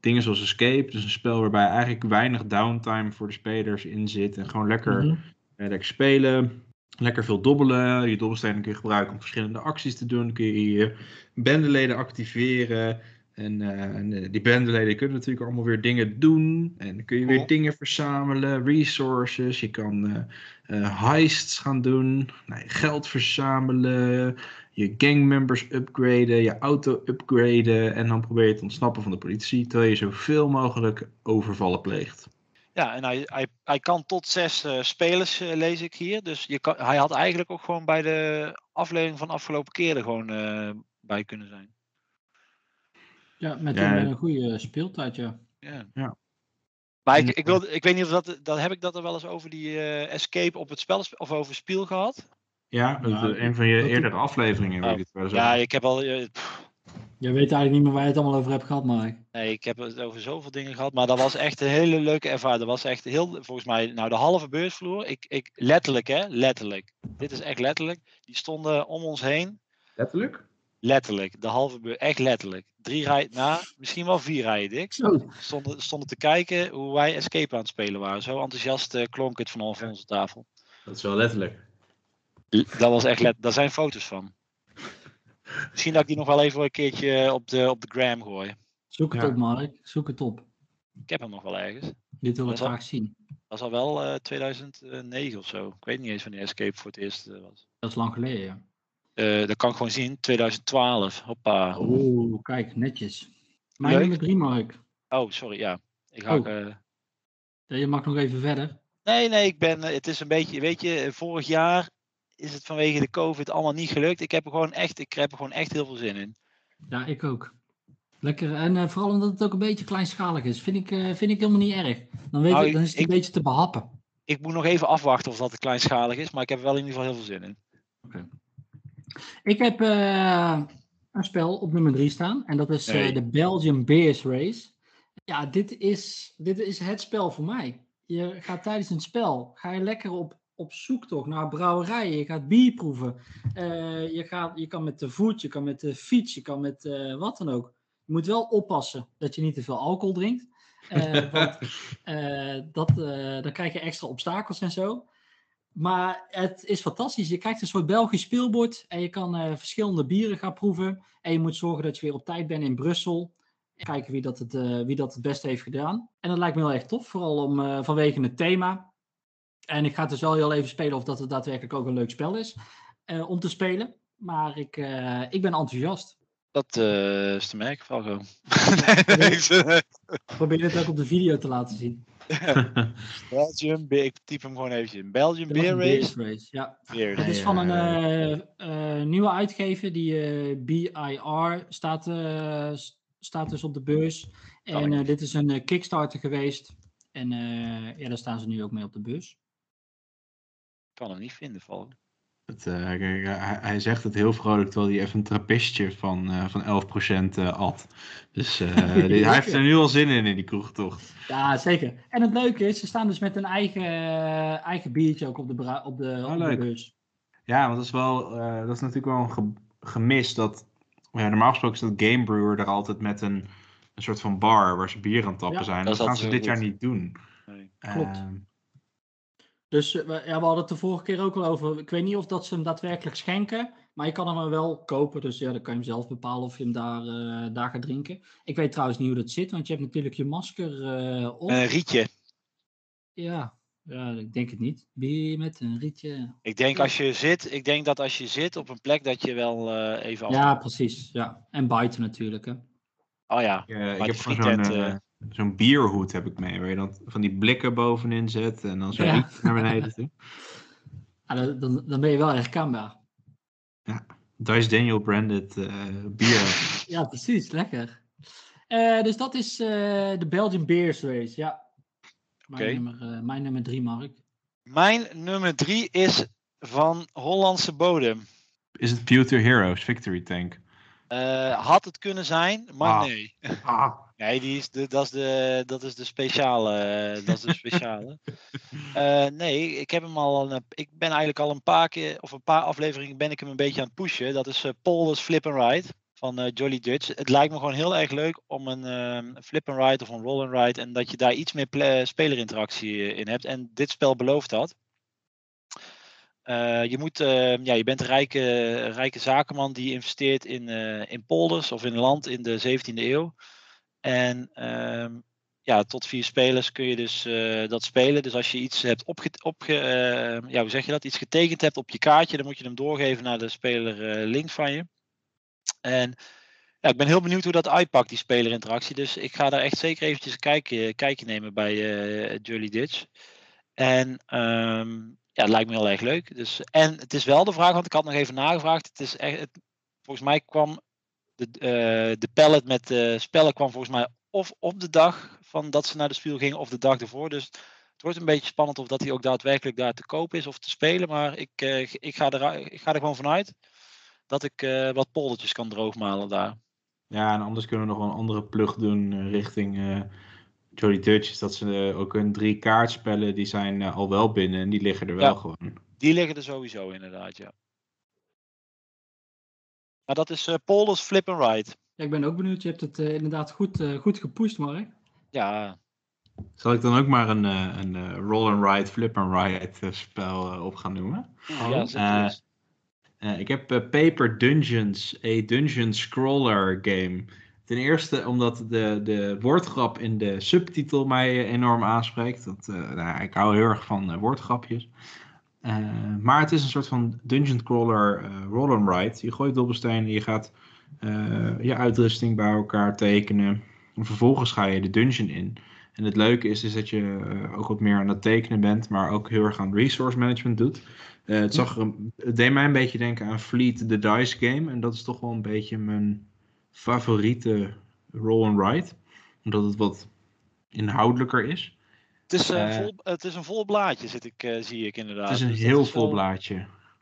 dingen zoals Escape. Dus een spel waarbij eigenlijk weinig downtime voor de spelers in zit. En gewoon lekker Mhm. eh, lekker spelen. Lekker veel dobbelen. Je dobbelstenen kun je gebruiken om verschillende acties te doen. Kun je je bendeleden activeren. En, eh, en eh, die bendeleden kunnen natuurlijk allemaal weer dingen doen. En dan kun je weer dingen verzamelen, resources. Je kan heists gaan doen. Geld verzamelen. Je gangmembers upgraden. Je auto upgraden. En dan probeer je te ontsnappen van de politie. Terwijl je zoveel mogelijk overvallen pleegt. Ja, en hij, hij, hij kan tot zes eh, spelers, eh, lees ik hier. Dus je kan, hij had eigenlijk ook gewoon bij de aflevering van afgelopen keer er gewoon eh, bij kunnen zijn. Ja, met, Ja. Een, goede speeltijd, ja. Ja. Ja. Maar ik, ik, wil, ik weet niet of dat, dat heb ik dat er wel eens over die eh, escape op het spel of over spiel gehad. Ja, dat, Nou, eh, een van je dat- eerdere afleveringen. weet Oh, ik het wel eens Ja, ik heb al. eh, Je weet eigenlijk niet meer waar je het allemaal over hebt gehad, Mark. nee, ik heb het over zoveel dingen gehad, maar dat was echt een hele leuke ervaring. Dat was echt heel, volgens mij, nou de halve beursvloer. Ik, ik, letterlijk, hè, letterlijk. Dit is echt letterlijk. Die stonden om ons heen. Letterlijk? Letterlijk, de halve beurs, echt letterlijk. Drie rijen, nou, misschien wel vier rijen dik. Zo. Stonden, stonden te kijken hoe wij Escape aan het spelen waren. Zo enthousiast eh, klonk het van van onze tafel. Dat is wel letterlijk. Dat was echt let, daar zijn foto's van. Misschien dat ik die nog wel even een keertje op de, op de gram gooi. Zoek het Ja. op, Mark. Zoek het op. Ik heb hem nog wel ergens. Dit wil ik graag zien. Dat is al wel eh, 2009 of zo. Ik weet niet eens wanneer Escape voor het eerst eh, was. Dat is lang geleden, ja. Eh, dat kan ik gewoon zien, 2012. Hoppa. Oeh, kijk, netjes. Mijn Leuk. nummer drie, Mark. Oh, sorry, ja. Ik hak, Oh. eh, Je mag nog even verder. Nee, nee, ik ben, eh, het is een beetje, weet je, eh, vorig jaar is het vanwege de COVID allemaal niet gelukt. Ik heb er gewoon echt, ik heb er gewoon echt heel veel zin in. Ja, ik ook. Lekker. En eh, vooral omdat het ook een beetje kleinschalig is. Vind ik, eh, vind ik helemaal niet erg. Dan, weet Nou, ik, dan is het ik- een beetje te behappen. Ik moet nog even afwachten of dat te kleinschalig is, maar ik heb er wel in ieder geval heel veel zin in. Ik heb eh, een spel op nummer 3 staan. En dat is Nee. de Belgian Beers Race. Ja, dit is, dit is het spel voor mij. Je gaat tijdens een spel, ga je lekker op, op zoektocht naar brouwerijen. Je gaat bier proeven. Eh, je, gaat, je kan met de voet, je kan met de fiets, je kan met eh, wat dan ook. Je moet wel oppassen dat je niet te veel alcohol drinkt. Eh, want dat, dan krijg je extra obstakels en zo. Maar het is fantastisch. Je krijgt een soort Belgisch speelbord en je kan verschillende bieren gaan proeven. En je moet zorgen dat je weer op tijd bent in Brussel. Kijken wie dat het, wie dat het beste heeft gedaan. En dat lijkt me heel erg tof, vooral om, vanwege het thema. En ik ga het dus wel heel even spelen of dat het daadwerkelijk ook een leuk spel is eh, om te spelen. Maar ik, eh, ik ben enthousiast. Dat eh, is te merken, Falco. Probeer het ook op de video te laten zien. Belgium, Beer- ik typ hem gewoon eventjes in. Belgium Beer Race. Race, Ja. Beer Het is van een eh, eh, nieuwe uitgever, die eh, BIR staat, eh, staat dus op de beurs. Kan En eh, dit is een Kickstarter geweest. En eh, ja, daar staan ze nu ook mee op de beurs. Ik kan hem niet vinden, Falco. Het, eh, kijk, hij, hij zegt het heel vrolijk, terwijl hij even een trappistje van, eh van 11% eh at. Dus eh, hij heeft er nu al zin in, in die kroegtocht. Ja, zeker. En het leuke is, ze staan dus met een eigen, eigen biertje ook op de, op de, op de leuk. beurs. Ja, want dat is wel, eh, dat is natuurlijk wel een ge- gemis. Dat, ja, normaal gesproken is dat Game Brewer er altijd met een, een soort van bar waar ze bier aan het tappen Ja, zijn. dat Dat, gaan ze dit jaar niet doen. Nee. Klopt. Dus eh, we, ja, we hadden het de vorige keer ook al over. Ik weet niet of dat ze hem daadwerkelijk schenken. Maar je kan hem wel kopen. Dus ja, dan kan je hem zelf bepalen of je hem daar, eh, daar gaat drinken. Ik weet trouwens niet hoe dat zit. Want je hebt natuurlijk je masker eh, op. Een rietje. Ja. ja, ik denk het niet. Bier met een rietje. Ik denk als je zit, ik denk dat als je zit op een plek dat je wel eh, even af. Ja, precies. Ja. En buiten natuurlijk. Hè. Oh ja. ik, heb zo'n zo'n bierhoed heb ik mee. Waar je dan van die blikken bovenin zet en dan zo Ja. naar beneden toe. Ah, dan, dan, ben je wel herkenbaar. Dice Daniel branded eh, bier. Ja, precies. Lekker. Eh, dus dat is eh, de Belgian Beers Race. Ja. Mijn, Oké. nummer, eh, mijn nummer drie, Mark. Mijn nummer drie is van Hollandse bodem. Is het Pewter Heroes Victory Tank? Eh, had het kunnen zijn, maar Ah. nee. Ah. Nee, die is de, dat, is de, dat is de speciale. eh, Dat is de speciale. Eh, nee, ik heb hem al. Een, ik ben eigenlijk al een paar keer, of een paar afleveringen ben ik hem een beetje aan het pushen. Dat is eh Paul's Flip and Ride van Jolly Dutch. Het lijkt me gewoon heel erg leuk om een ehm, flip and ride of een roll and ride en dat je daar iets meer spelerinteractie in hebt. En dit spel belooft dat. Je, moet, eh, ja, je bent een rijke, rijke zakenman die investeert in, in polders of in land in de 17e eeuw. En ehm, ja, tot vier spelers kun je dus eh, dat spelen. Dus als je iets hebt opge, opge eh, ja, hoe zeg je dat? Iets getekend hebt op je kaartje, dan moet je hem doorgeven naar de speler eh, links van je. En ja, ik ben heel benieuwd hoe dat uitpakt, die spelerinteractie. Dus ik ga daar echt zeker eventjes een kijkje, nemen bij eh Jolly Ditch. En ehm, ja, het lijkt me heel erg leuk. Dus, en het is wel de vraag, want ik had nog even nagevraagd. Het is echt, volgens mij kwam de, eh, de pallet met de spellen kwam volgens mij of op de dag van dat ze naar de spiel gingen of de dag ervoor. Dus het wordt een beetje spannend of dat hij ook daadwerkelijk daar te koop is of te spelen. Maar ik, eh, ik, ga, er, ik ga er gewoon vanuit dat ik eh, wat poldertjes kan droogmalen daar. Ja, en anders kunnen we nog wel een andere plug doen eh, richting eh Jolly Dutch. Is dat ze eh, ook hun drie kaartspellen, die zijn eh, al wel binnen en die liggen er wel Ja. gewoon. Die liggen er sowieso inderdaad, ja. Maar dat is eh Polders Flip and Ride. Ja, ik ben ook benieuwd. Je hebt het eh, inderdaad goed, eh, goed gepusht, Mark. Ja, Zal ik dan ook maar een, eh, een eh, roll and ride, flip and ride spel op gaan noemen? ja Eh. Eh, ik heb Paper Dungeons, a dungeon scroller game. Ten eerste omdat de, de woordgrap in de subtitel mij enorm aanspreekt. Dat, eh, nou, ik hou heel erg van woordgrapjes. Eh, maar het is een soort van dungeon crawler eh, roll and ride. Je gooit dobbelstenen, je gaat eh, je uitrusting bij elkaar tekenen. En vervolgens ga je de dungeon in. En het leuke is, is dat je ook wat meer aan het tekenen bent, maar ook heel erg aan resource management doet. Het, zag het deed mij een beetje denken aan Fleet the Dice Game. En dat is toch wel een beetje mijn favoriete roll and ride. Omdat het wat inhoudelijker is. Het is, eh, eh, vol, het is een vol blaadje, zit ik, eh, zie ik inderdaad. het is een Dus heel is vol wel- blaadje.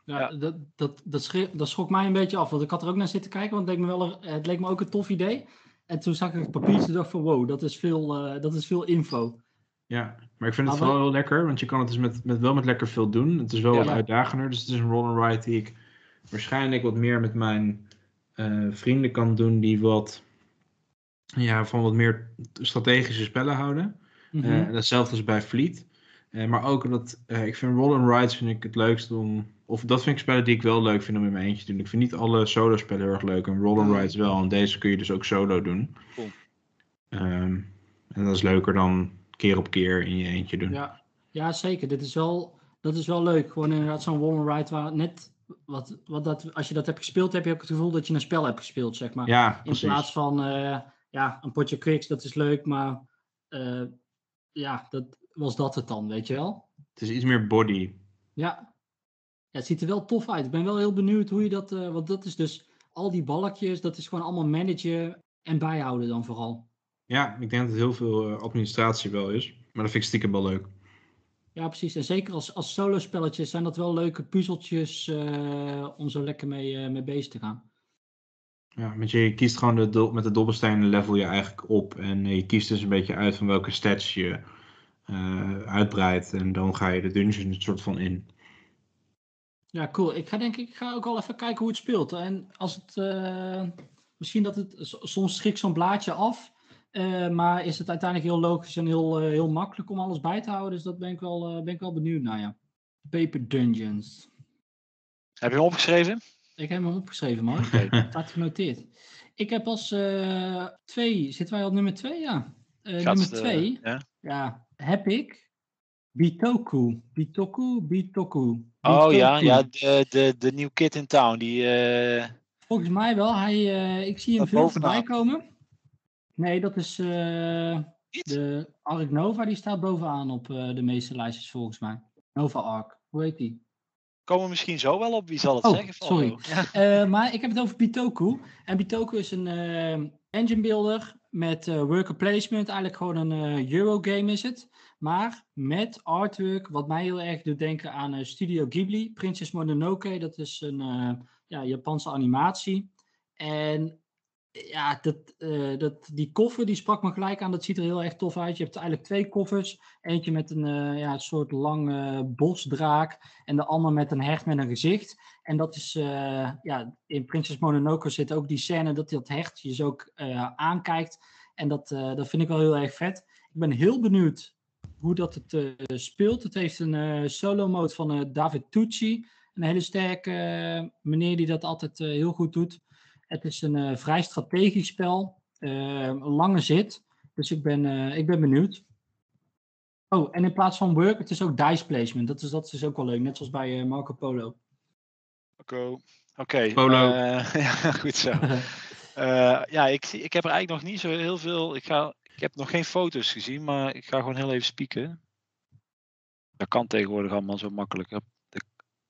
Ja, Ja. Dat, dat, dat, dat schrok mij een beetje af. Want ik had er ook naar zitten kijken. Want het leek me, wel, een- het leek me ook een tof idee. En toen zag ik het papiertje en dacht van wow, dat is veel, eh, dat is veel info. Ja, maar ik vind het Maar vooral heel lekker, want je kan het dus met, met, wel met lekker veel doen. Het is wel Ja. wat uitdagender, dus het is een roll and ride die ik waarschijnlijk wat meer met mijn eh, vrienden kan doen die wat, ja, van wat meer strategische spellen houden. Mhm. Eh, datzelfde is bij Fleet. Eh, maar ook dat, eh, ik vind roll and rides vind ik het leukst om, of dat vind ik spellen die ik wel leuk vind om in mijn eentje te doen. Ik vind niet alle solo spellen heel erg leuk en roll and rides wel. En deze kun je dus ook solo doen. Cool. Ehm, en dat is leuker dan keer op keer in je eentje doen. Ja, ja zeker. Dit is wel, dat is wel leuk. Gewoon inderdaad zo'n one ride waar net, wat, wat dat, als je dat hebt gespeeld, heb je ook het gevoel dat je een spel hebt gespeeld, zeg maar. Ja, In plaats van, ja, een potje quicks, dat is leuk, maar ja, dat was dat het dan, weet je wel? Het is iets meer body. Ja. ja, het ziet er wel tof uit. Ik ben wel heel benieuwd hoe je dat, eh, want dat is dus al die balkjes, dat is gewoon allemaal managen en bijhouden dan vooral. Ja, ik denk dat het heel veel eh, administratie wel is. Maar dat vind ik stiekem wel leuk. Ja, precies. En zeker als, als solo spelletjes zijn dat wel leuke puzzeltjes eh, om zo lekker mee, mee bezig te gaan. Ja, want je kiest gewoon de, do- met de dobbelstenen level je eigenlijk op. En je kiest dus een beetje uit van welke stats je eh, uitbreidt. En dan ga je de dungeon een soort van in. Ja, cool. Ik ga denk ik, ik ga ook wel even kijken hoe het speelt. En als het, eh, misschien dat het, soms schrikt zo'n blaadje af. eh, maar is het uiteindelijk heel logisch en heel, eh, heel makkelijk om alles bij te houden. Dus dat ben ik wel, eh, ben ik wel benieuwd naar, ja. Paper Dungeons. Heb je hem opgeschreven? Ik heb hem opgeschreven, man. Staat genoteerd. Ik heb als eh, twee, zitten wij op nummer twee? Ja. Eh, nummer eh, twee, ja? ja, heb ik Bitoku. Bitoku, Bitoku. Oh ja, ja de, de, de new kid in town. Die, Volgens mij wel. Hij, ik zie hem veel voorbij komen. Nee, dat is de Ark Nova. Die staat bovenaan op de meeste lijstjes volgens mij. Nova Ark. Hoe heet die? Komen we misschien zo wel op. Wie zal het Oh, zeggen? sorry. Ja. Eh, maar ik heb het over Bitoku. En Bitoku is een eh, engine builder met eh, worker placement. Eigenlijk gewoon een Eurogame is het. Maar met artwork, wat mij heel erg doet denken aan Studio Ghibli. Princess Mononoke, dat is een ja, Japanse animatie. En ja, dat, eh, dat, die koffer die sprak me gelijk aan. Dat ziet er heel erg tof uit. Je hebt eigenlijk twee koffers. Eentje met een eh, ja, soort lange bosdraak. En de ander met een hert met een gezicht. En dat is, eh, ja, in Princess Mononoke zit ook die scène dat dat hert je zo ook eh, aankijkt. En dat, dat vind ik wel heel erg vet. Ik ben heel benieuwd hoe dat het speelt. Het heeft een solo mode van David Tucci. Een hele sterke meneer die dat altijd heel goed doet. Het is een eh, vrij strategisch spel. eh, een lange zit. Dus ik ben, eh, ik ben benieuwd. Oh, en in plaats van work, het is ook dice placement. Dat is, dat is ook wel leuk. Net zoals bij eh, Marco Polo. Oké. Oké. Polo. eh, ja, goed zo. Eh, ja, ik, zie- ik heb er eigenlijk nog niet zo heel veel. Ik, ga, ik heb nog geen foto's gezien, maar ik ga gewoon heel even spieken. Dat kan tegenwoordig allemaal zo makkelijk.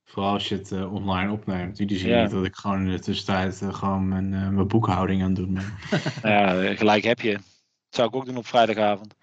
Vooral als je het eh, online opneemt. Jullie zien Ja. niet dat ik gewoon in de tussentijd eh, gewoon mijn, eh, mijn boekhouding aan het doen ben. Nou ja, gelijk heb je. Dat zou ik ook doen op vrijdagavond.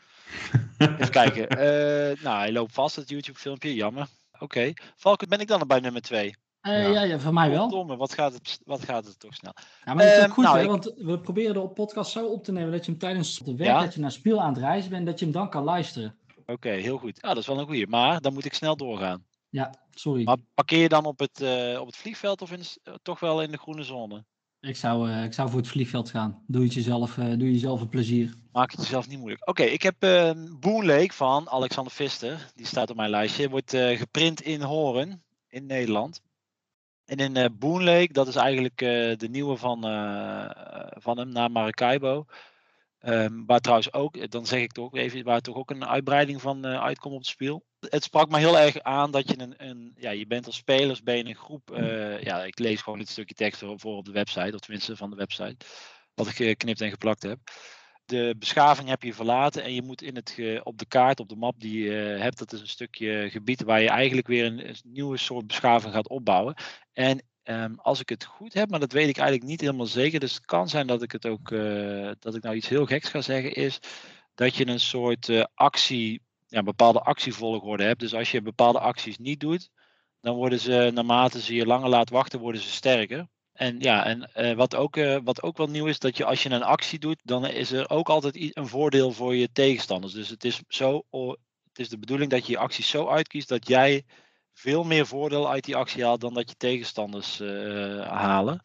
Even kijken. Eh, nou, hij loopt vast, het YouTube-filmpje. Jammer. Oké. Valken, ben ik dan bij nummer 2? Eh, Ja. ja. Ja, voor mij wel. Domme, wat gaat, het, wat gaat het toch snel? Ja, maar dat is ook Ehm, goed, nou, hè? ik- want we proberen de podcast zo op te nemen dat je hem tijdens de werk, Ja. dat je naar Spiel aan het reizen bent, dat je hem dan kan luisteren. Oké, heel goed. Ja, dat is wel een goeie. Maar dan moet ik snel doorgaan. Ja, sorry. Maar parkeer je dan op het, eh, op het vliegveld of in, de eh, toch wel in de groene zone? Ik zou, eh, ik zou voor het vliegveld gaan. Doe het jezelf, doe jezelf een plezier. Maak het jezelf niet moeilijk. Oké, ik heb eh Boon Lake van Alexander Vister. Die staat op mijn lijstje. Wordt geprint in Horen in Nederland. En in eh Boon Lake, dat is eigenlijk de nieuwe van, van hem na Maracaibo. Ehm, waar trouwens ook, eh, dan zeg ik toch even, waar toch ook een uitbreiding van eh, uitkomt op het spel. Het sprak me heel erg aan dat je een, een ja, je bent als spelers, ben een groep, eh, ja, ik lees gewoon dit stukje tekst voor op de website, of tenminste van de website, wat ik geknipt en geplakt heb. De beschaving heb je verlaten en je moet in het op de kaart, op de map die je hebt, dat is een stukje gebied waar je eigenlijk weer een, een nieuwe soort beschaving gaat opbouwen. En ehm, als ik het goed heb, maar dat weet ik eigenlijk niet helemaal zeker, dus het kan zijn dat ik het ook, eh, dat ik nou iets heel geks ga zeggen, is dat je een soort eh, actie, ja, bepaalde actievolgorde hebt. Dus als je bepaalde acties niet doet, dan worden ze, naarmate ze je langer laat wachten, worden ze sterker. En ja, en eh, wat, ook, wat ook wel nieuw is, dat je als je een actie doet, dan is er ook altijd een voordeel voor je tegenstanders. Dus het is, zo, het is de bedoeling dat je je acties zo uitkiest dat jij veel meer voordeel uit die actie haalt dan dat je tegenstanders eh, halen.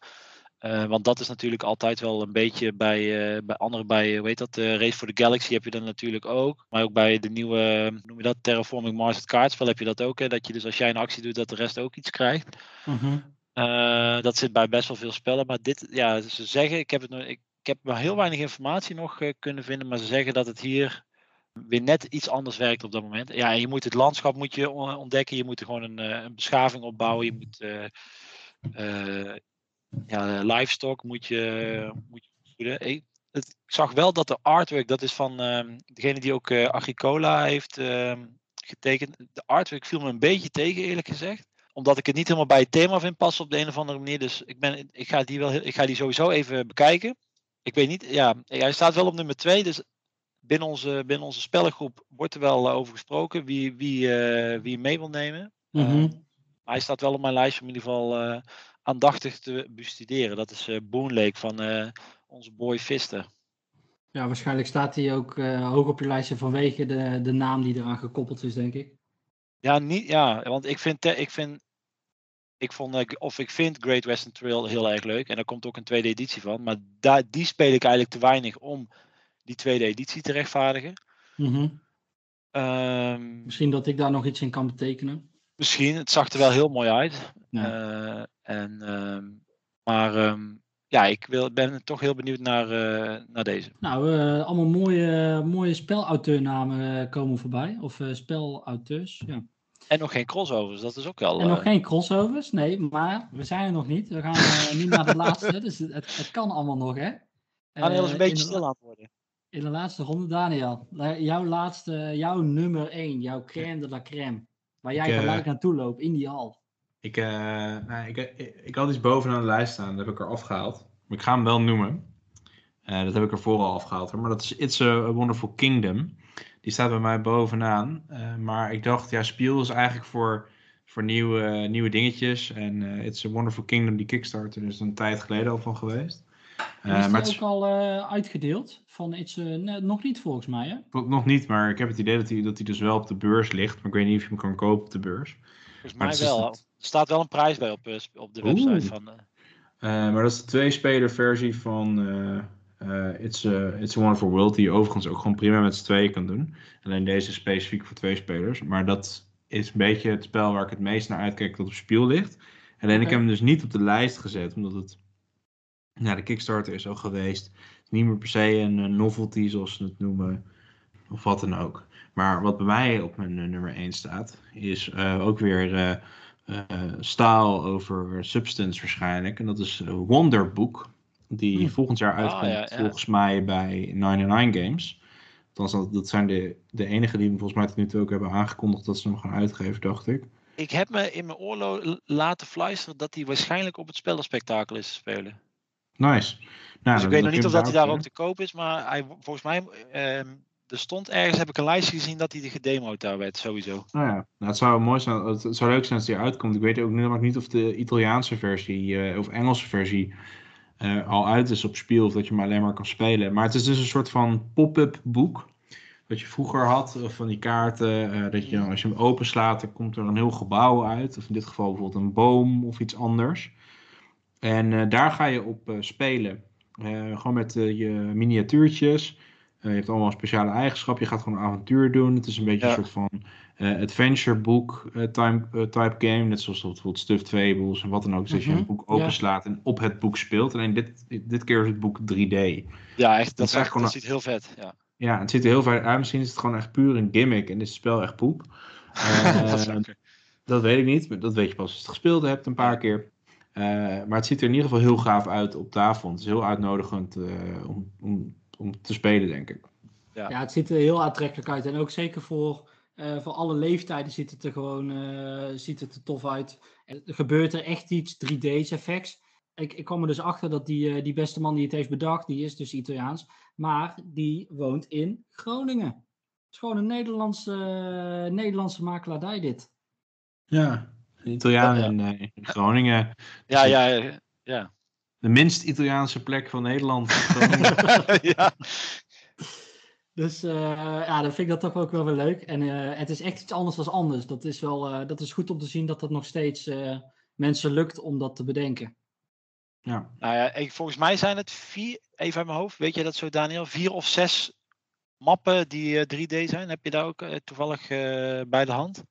Eh, want dat is natuurlijk altijd wel een beetje bij, uh, bij anderen, bij, hoe heet dat, uh, Race for the Galaxy heb je dat natuurlijk ook. Maar ook bij de nieuwe, noem je dat, Terraforming Mars het kaartspel heb je dat ook. Hè? Dat je dus als jij een actie doet, dat de rest ook iets krijgt. Mhm. dat zit bij best wel veel spellen. Maar dit, ja, ze zeggen, ik heb, het, ik, ik heb maar heel weinig informatie nog kunnen vinden. Maar ze zeggen dat het hier weer net iets anders werkt op dat moment. Ja, je moet het landschap moet je ontdekken. Je moet gewoon een, een beschaving opbouwen. Je moet ja, livestock moet je, moet je voeden. Ik, zag wel dat de artwork, dat is van uh, degene die ook uh, Agricola heeft uh, getekend. De artwork viel me een beetje tegen, eerlijk gezegd. Omdat ik het niet helemaal bij het thema vind passen op de een of andere manier. Dus ik, ben, ik, ga, die wel, ik ga die sowieso even bekijken. Ik weet niet, ja, hij staat wel op nummer 2. Dus binnen onze, binnen onze spellengroep wordt er wel eh, over gesproken wie, wie, uh, wie mee wil nemen. Mm -hmm. hij staat wel op mijn lijst om in ieder geval aandachtig te bestuderen. Dat is Boon Lake van onze boy Vister. Ja, waarschijnlijk staat hij ook uh, hoog op je lijstje vanwege de, de naam die eraan gekoppeld is, denk ik. Ja, niet, ja want ik vind, ik vind, ik vond, of ik vind Great Western Trail heel erg leuk. En daar komt ook een tweede editie van. Maar daar, die speel ik eigenlijk te weinig om die tweede editie te rechtvaardigen. Mm -hmm. um, Misschien dat ik daar nog iets in kan betekenen. Misschien, het zag er wel heel mooi uit. Ja. Uh, en, uh, maar um, ja, ik wil, ben toch heel benieuwd naar, uh, naar deze. Nou, uh, allemaal mooie, mooie spelauteurnamen komen voorbij. Of spelauteurs, ja. En nog geen crossovers, dat is ook wel... En nog geen crossovers, nee, maar we zijn er nog niet. We gaan nu naar de laatste, dus het, het, kan allemaal nog, hè. Daniel is een beetje stil aan het worden. In de laatste ronde, Daniel. Jouw laatste, jouw nummer 1, jouw crème de la crème. Waar jij Ik, gelijk naartoe loopt, in die hal. Ik, uh, nou, ik, ik, ik, had iets bovenaan de lijst staan, dat heb ik er afgehaald. Maar ik ga hem wel noemen. Uh, dat heb ik er vooral afgehaald. Hoor. Maar dat is It's a Wonderful Kingdom. Die staat bij mij bovenaan. Uh, maar ik dacht, ja, Spiel is eigenlijk voor, voor nieuwe, nieuwe dingetjes. En It's a Wonderful Kingdom, die Kickstarter, is een tijd geleden al van geweest. Uh, is maar ook al uitgedeeld? Van iets, nee, nog niet volgens mij, hè? Nog niet, maar ik heb het idee dat hij, dat hij dus wel op de beurs ligt. Maar ik weet niet of je hem kan kopen op de beurs. Volgens mij wel. Er staat wel een prijs bij op, op de website Oeh. van. Uh... Uh, maar dat is de twee-speler versie van uh, It's, a, It's a Wonderful World, die je overigens ook gewoon prima met z'n tweeën kan doen. Alleen deze is specifiek voor twee spelers. Maar dat is een beetje het spel waar ik het meest naar uitkijk dat op speel ligt. Alleen ik heb hem dus niet op de lijst gezet, omdat het nou, de Kickstarter is al geweest. Het is niet meer per se een novelty, zoals ze het noemen, of wat dan ook. Maar wat bij mij op mijn eh, nummer 1 staat, is eh, ook weer eh, staal over substance waarschijnlijk. En dat is Wonderbook, die Hmm. volgend jaar Ah, uitkomt, ja, ja. volgens mij bij 99 Games. Althans, dat, dat zijn de, de enige die volgens mij tot nu toe ook hebben aangekondigd dat ze hem gaan uitgeven, dacht ik. Ik heb me in mijn oorlog laten fluisteren dat hij waarschijnlijk op het spellenspectakel is te spelen. Nice. Nou, dus ik weet nog niet of dat hij daar ook te koop is, maar hij, volgens mij, ehm, er stond ergens, heb ik een lijstje gezien dat hij gedemoed daar werd, sowieso. Nou ja, nou, het zou mooi zijn. Het, het zou leuk zijn als die uitkomt. Ik weet ook nog niet of de Italiaanse versie eh, of Engelse versie eh, al uit is op Spiel of dat je hem alleen maar kan spelen. Maar het is dus een soort van pop-up boek. Wat je vroeger had, van die kaarten. eh, dat je als je hem openslaat, dan komt er een heel gebouw uit. Of in dit geval bijvoorbeeld een boom of iets anders. En eh, daar ga je op eh, spelen. Eh, gewoon met je miniatuurtjes. Je hebt allemaal speciale eigenschappen. Je gaat gewoon een avontuur doen. Het is een beetje Ja. een soort van adventure boek eh, type game. Net zoals bijvoorbeeld Stuffed Fables en wat dan ook. Dus dat je Mhm, een boek ja. openslaat en op het boek speelt. Alleen dit, dit keer is het boek 3D. Ja, echt, dat, ziet heel vet. Ja. Ja, het ziet er heel vaak uit. Misschien is het gewoon echt puur een gimmick en is het spel echt poep. dat dat weet ik niet. maar Dat weet je pas als je het gespeeld hebt een paar keer. Eh, maar het ziet er in ieder geval heel gaaf uit op tafel. Het is heel uitnodigend eh, om, om, om te spelen, denk ik. Ja. Ja, het ziet er heel aantrekkelijk uit. En ook zeker voor, eh, voor alle leeftijden ziet het er gewoon eh, ziet het er tof uit. En Er gebeurt er echt iets 3D's effects. Ik, ik kwam er dus achter dat die, eh, die beste man die het heeft bedacht, die is dus Italiaans. Maar die woont in Groningen. Het is gewoon een Nederlandse, Nederlandse makelaardij dit. Ja, een Italiaan Ja. in, eh, in Groningen. Ja, ja, ja. ja. De minst Italiaanse plek van Nederland. ja. Dus eh, ja, dan vind ik dat toch ook wel weer leuk. En eh, het is echt iets anders dan anders. Dat is wel eh, dat is goed om te zien dat dat nog steeds eh, mensen lukt om dat te bedenken. Ja. Nou ja, ik, volgens mij zijn het vier, even uit mijn hoofd, weet je dat zo Daniel? Vier of zes mappen die eh, 3D zijn. Heb je daar ook toevallig eh, bij de hand?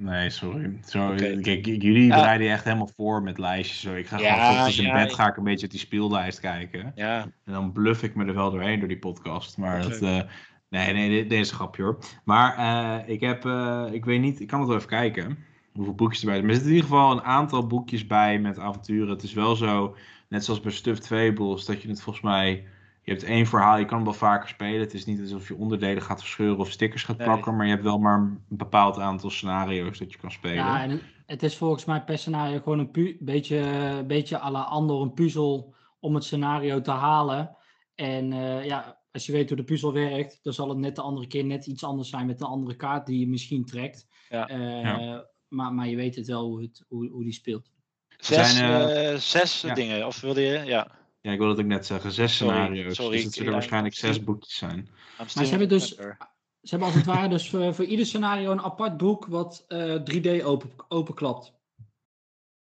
Nee, sorry. Zo, kijk, jullie Ja. bereiden echt helemaal voor met lijstjes. Zo. Ik ga Ja, gewoon ochtends in ja, bed ga ik een beetje op die speellijst kijken. Ja, En dan bluff ik me er wel doorheen door die podcast. Maar dat, eh, nee, nee, dit, dit is een grapje hoor. Maar eh, ik heb, eh, ik weet niet, ik kan het wel even kijken. Hoeveel boekjes erbij zijn. Maar er zitten in ieder geval een aantal boekjes bij met avonturen. Het is wel zo, net zoals bij Stuffed Fables, dat je het volgens mij... Je hebt één verhaal, je kan hem wel vaker spelen. Het is niet alsof je onderdelen gaat verscheuren of stickers gaat Nee. plakken. Maar je hebt wel maar een bepaald aantal scenario's dat je kan spelen. Ja, en het- is volgens mij per scenario gewoon een pu- beetje, een beetje à la Andor, een puzzel om het scenario te halen. En eh, ja, als je weet hoe de puzzel werkt, dan zal het net de andere keer net iets anders zijn met een andere kaart die je misschien trekt. Ja. Eh, Ja. Maar, maar je weet het wel hoe, het, hoe, hoe die speelt. zes, zijn, eh, eh, zes ja. dingen. Of wilde je? Ja. Ja, ik wilde het ook net zeggen. Zes Sorry, scenario's. sorry, dus het zullen waarschijnlijk zes boekjes zijn. Maar ze hebben dus, ze hebben als het ware dus voor, voor ieder scenario een apart boek wat eh, 3D open, openklapt.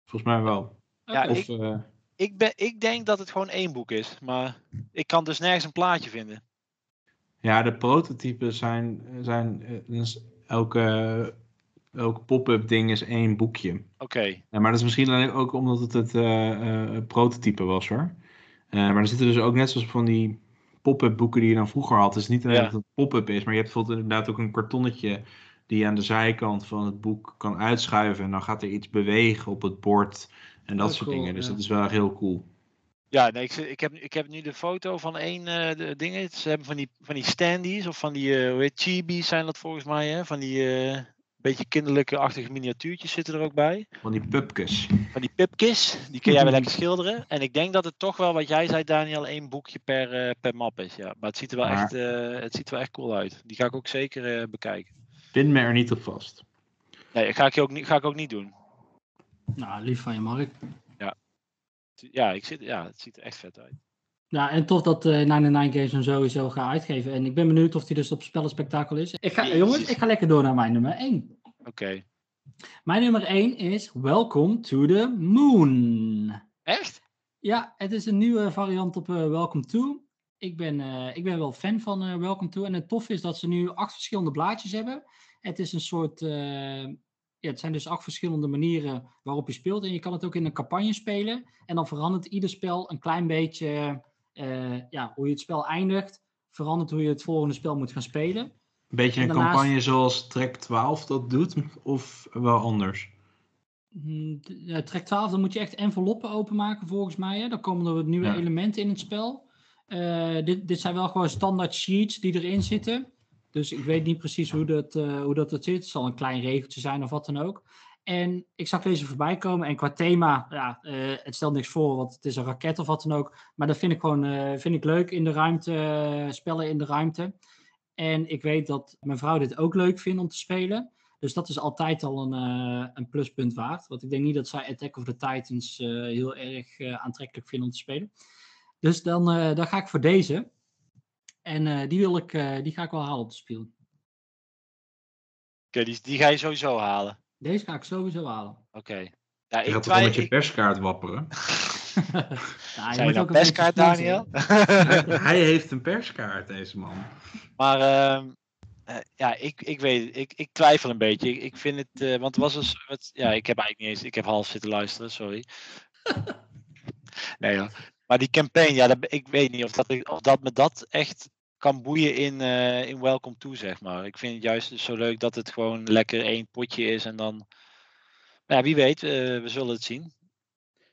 Volgens mij wel. Ja. Of, ik- eh, Ik, ben, ik denk dat het gewoon één boek is. Maar ik kan dus nergens een plaatje vinden. ja, de prototypes zijn, zijn eh, dus elke, elke pop-up ding is één boekje. Oké. Ja, maar dat is misschien alleen ook omdat het het eh, eh, prototype was hoor. Eh, maar er zitten dus ook net zoals van die pop-up boeken die je dan vroeger had. Het is niet alleen Ja. dat het pop-up is, maar je hebt bijvoorbeeld inderdaad ook een kartonnetje die je aan de zijkant van het boek kan uitschuiven. En dan gaat er iets bewegen op het bord en dat Oh, soort cool, dingen. Dus ja. dat is wel heel cool. Ja, nee, ik, ik, heb, ik heb nu de foto van één de dingen. Ze hebben van die, van die standees of van die hoe heet chibis zijn dat volgens mij. Hè? Van die beetje kinderlijke-achtige miniatuurtjes zitten er ook bij. Van die pupkes. Van die pipkis, die kun jij wel lekker schilderen. En ik denk dat het toch wel, wat jij zei Daniel, één boekje per, eh, per map is. Ja. Maar het ziet er wel, Maar- echt, eh, het ziet er wel echt cool uit. Die ga ik ook zeker eh, bekijken. Pin me er niet op vast. Nee, dat ga ik, ook niet, ga ik ook niet doen. Nou, lief van je, Mark. Ja, ik zit, ja, het ziet er echt vet uit. Ja, en tof dat eh 99 Games hem sowieso gaat uitgeven. En ik ben benieuwd of hij dus op spellenspectakel is. Ik ga, jongens, ik ga lekker door naar mijn nummer 1. Oké. Mijn nummer 1 is Welcome to the Moon. Echt? Ja, het is een nieuwe variant op eh, Welcome to. Ik ben, eh, ik ben wel fan van Welcome to. En het tof is dat ze nu acht verschillende blaadjes hebben. Het is een soort. ja, het zijn dus acht verschillende manieren waarop je speelt. En je kan het ook in een campagne spelen. En dan verandert ieder spel een klein beetje. Eh, ja, hoe je het spel eindigt. Verandert hoe je het volgende spel moet gaan spelen. Een beetje En een daarnaast- campagne zoals Trek 12 dat doet, of wel anders? Mm, d- ja, Track 12, dan moet je echt enveloppen openmaken volgens mij. Hè? Dan komen er wat nieuwe Ja. elementen in het spel. Eh, dit, dit zijn wel gewoon standaard sheets die erin zitten. Dus ik weet niet precies hoe dat, eh, hoe dat het zit. Het zal een klein regeltje zijn of wat dan ook. En ik zag deze voorbij komen. En qua thema, ja, eh, het stelt niks voor, want het is een raket of wat dan ook. Maar dat vind ik gewoon eh, vind ik leuk in de ruimte, eh, spellen in de ruimte. En ik weet dat mijn vrouw dit ook leuk vindt om te spelen. Dus dat is altijd al een, een pluspunt waard. Want ik denk niet dat zij Attack of the Titans heel erg aantrekkelijk vinden om te spelen. Dus dan, dan ga ik voor deze. En die, wil ik, die ga ik wel halen op de spelen. Oké, die, die ga je sowieso halen. Deze ga ik sowieso halen. Oké. Ja, Je ik gaat toch met je perskaart wapperen? ja, je Zijn moet je ook nou een perskaart. Daniel? Hij heeft een perskaart, deze man. Maar ehm, eh, ja, ik, ik weet. Ik, ik twijfel een beetje. Ik, ik vind het, eh, want het was dus, wat, ja, ik heb eigenlijk niet eens, ik heb half zitten luisteren, sorry. nee hoor. Maar die campaign, ja, dat, ik weet niet of dat, of dat me dat echt kan boeien in, eh, in Welcome To, zeg maar. Ik vind het juist zo leuk dat het gewoon lekker één potje is en dan, nou ja, wie weet, eh, we zullen het zien.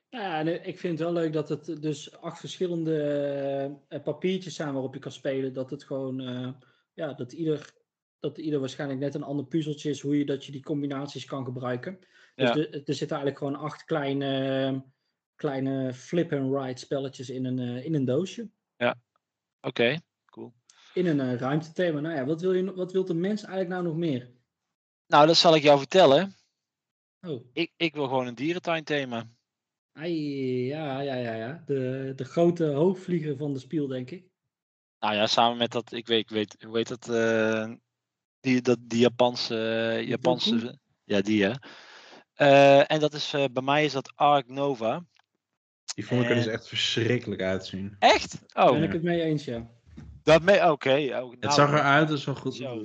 Ja, en ik vind het wel leuk dat het dus acht verschillende eh, papiertjes zijn waarop je kan spelen. Dat het gewoon, eh, ja, dat ieder, dat ieder waarschijnlijk net een ander puzzeltje is hoe je dat je die combinaties kan gebruiken. Dus Ja. de- er zitten eigenlijk gewoon acht kleine, kleine flip-and-ride spelletjes in een, eh, in een doosje. Oké. In een eh, ruimtethema. Nou ja, wat wil, je, wat wil de mens eigenlijk nou nog meer? Nou, dat zal ik jou vertellen. Oh, Ik, ik wil gewoon een dierentuinthema. ai, ja, ja, ja, ja. De, de grote hoogvlieger van de spiel, denk ik. Nou ja, samen met dat, ik weet, ik weet hoe heet dat, eh, die, dat, die Japanse, eh, Japanse, ja die hè. Eh, en dat is, eh, bij mij is dat Ark Nova. Die vond ik er dus echt verschrikkelijk uitzien. Echt? Daar Oh, ben ik het mee eens, ja. Dat me... Oké. oh, nou, Het zag eruit als zo'n goed. Zo.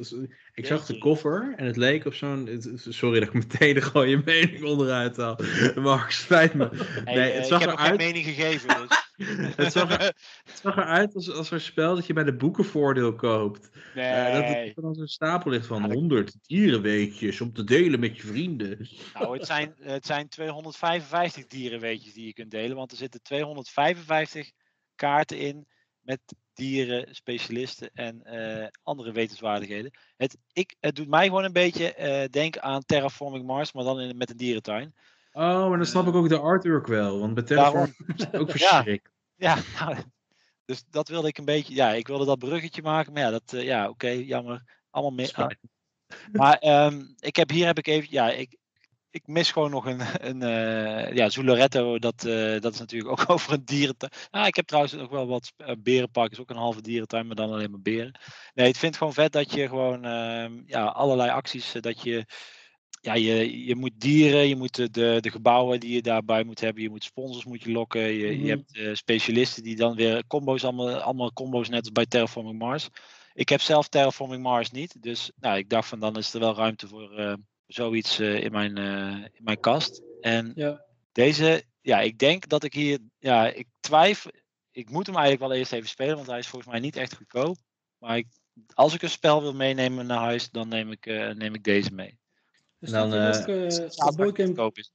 Ik zag de cover en het leek op zo'n. het- Sorry dat ik meteen gewoon je mening onderuit haal. Maar spijt me. Nee, eh, het zag ik heb geen eruit. mening gegeven. Dus. Het zag, er, het zag eruit als, als een spel dat je bij de boekenvoordeel koopt. nee. Eh, dat er dan zo'n stapel ligt van Ja, dat- 100 dierenweetjes om te delen met je vrienden. Nou, het zijn, het zijn 255 dierenweetjes die je kunt delen, want er zitten 255 kaarten in met dieren, specialisten en eh, andere wetenswaardigheden. Het, ik, het doet mij gewoon een beetje eh, denken aan Terraforming Mars, maar dan in, met een dierentuin. Oh, maar dan snap ik ook de artwork wel. Want bij Terraform is het ook verschrikkelijk. Ja, nou, dus dat wilde ik een beetje. Ja, ik wilde dat bruggetje maken, maar ja, dat, eh, ja, oké, jammer. Allemaal meer. Spijt. Maar ehm, ik heb hier heb ik even, ja, ik, ik mis gewoon nog een, een eh, ja, Zuloretto, dat, eh, dat is natuurlijk ook over een dierentuin. Ah, ik heb trouwens nog wel wat uh, berenpark, is ook een halve dierentuin, maar dan alleen maar beren. Nee, ik vind het gewoon vet dat je gewoon, ehm, ja, allerlei acties, dat je, ja, je, je moet dieren, je moet de, de, gebouwen die je daarbij moet hebben, je moet sponsors moet je lokken, je, Mhm. je hebt eh, specialisten die dan weer combo's, allemaal, allemaal combo's net als bij Terraforming Mars. Ik heb zelf Terraforming Mars niet, dus nou, ik dacht van dan is er wel ruimte voor zoiets eh, in, mijn, eh, in mijn kast. En Ja. deze, ja, ik denk dat ik hier, ja, ik twijfel. Ik moet hem eigenlijk wel eerst even spelen, want hij is volgens mij niet echt goedkoop. Maar ik, als ik een spel wil meenemen naar huis, dan neem ik, eh, neem ik deze mee. Er Dan, ook, eh, goedkoop is.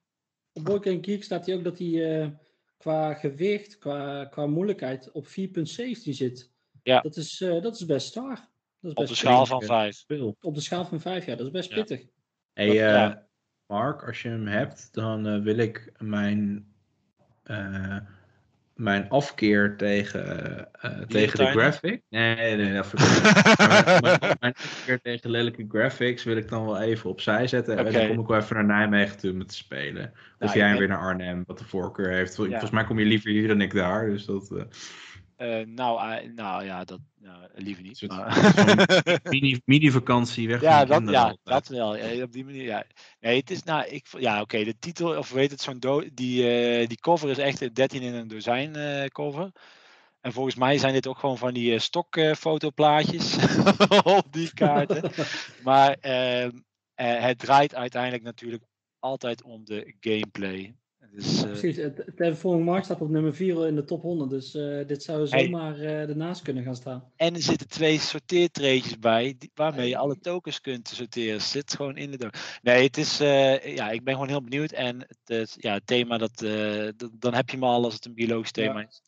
op Board Game Geek staat hier ook dat hij eh, qua gewicht, qua, qua moeilijkheid op 4.17 zit. Ja. Dat is, eh, dat is best zwaar. Dat is Op de best schaal pittig, van ja. 5. Veel. Op de schaal van 5, ja, dat is best Ja. Hey, Dat- eh. Mark, als je hem hebt, dan eh, wil ik mijn, eh, mijn afkeer tegen, tegen de graphic. Nee, nee, nee, dat vind ik niet. Maar mijn, afkeer tegen lelijke graphics wil ik dan wel even opzij zetten. En dan kom ik wel even naar Nijmegen toe om te spelen. Of Nou, jij weer naar Arnhem, wat de voorkeur heeft. Ja. Volgens mij kom je liever hier dan ik daar. Dus dat eh, Eh, nou, eh, nou ja, dat nou, liever niet. Maar- mini, mini-vakantie weg Ja, dat, ja altijd. dat wel. Ja, op die manier, ja. Nee, het is, nou, ik, ja, oké, de titel, of weet het, zo'n die, eh, die cover is echt een 13 in een dozijn eh, cover. En volgens mij zijn dit ook gewoon van die stokfotoplaatjes op die kaarten. Maar ehm, eh, het draait uiteindelijk natuurlijk altijd om de gameplay. Dus, eh, Precies, het Terraforming Mars staat op nummer 4 in de top 100, dus eh, dit zou Hey. zomaar eh ernaast kunnen gaan staan. En er zitten twee sorteertreetjes bij, die- waarmee je alle tokens kunt sorteren. Zit gewoon in de. Nee, het is, ja, ik ben gewoon heel benieuwd. En het, ja, het thema, dat, dat- dan heb je hem al als het een biologisch thema Ja. is.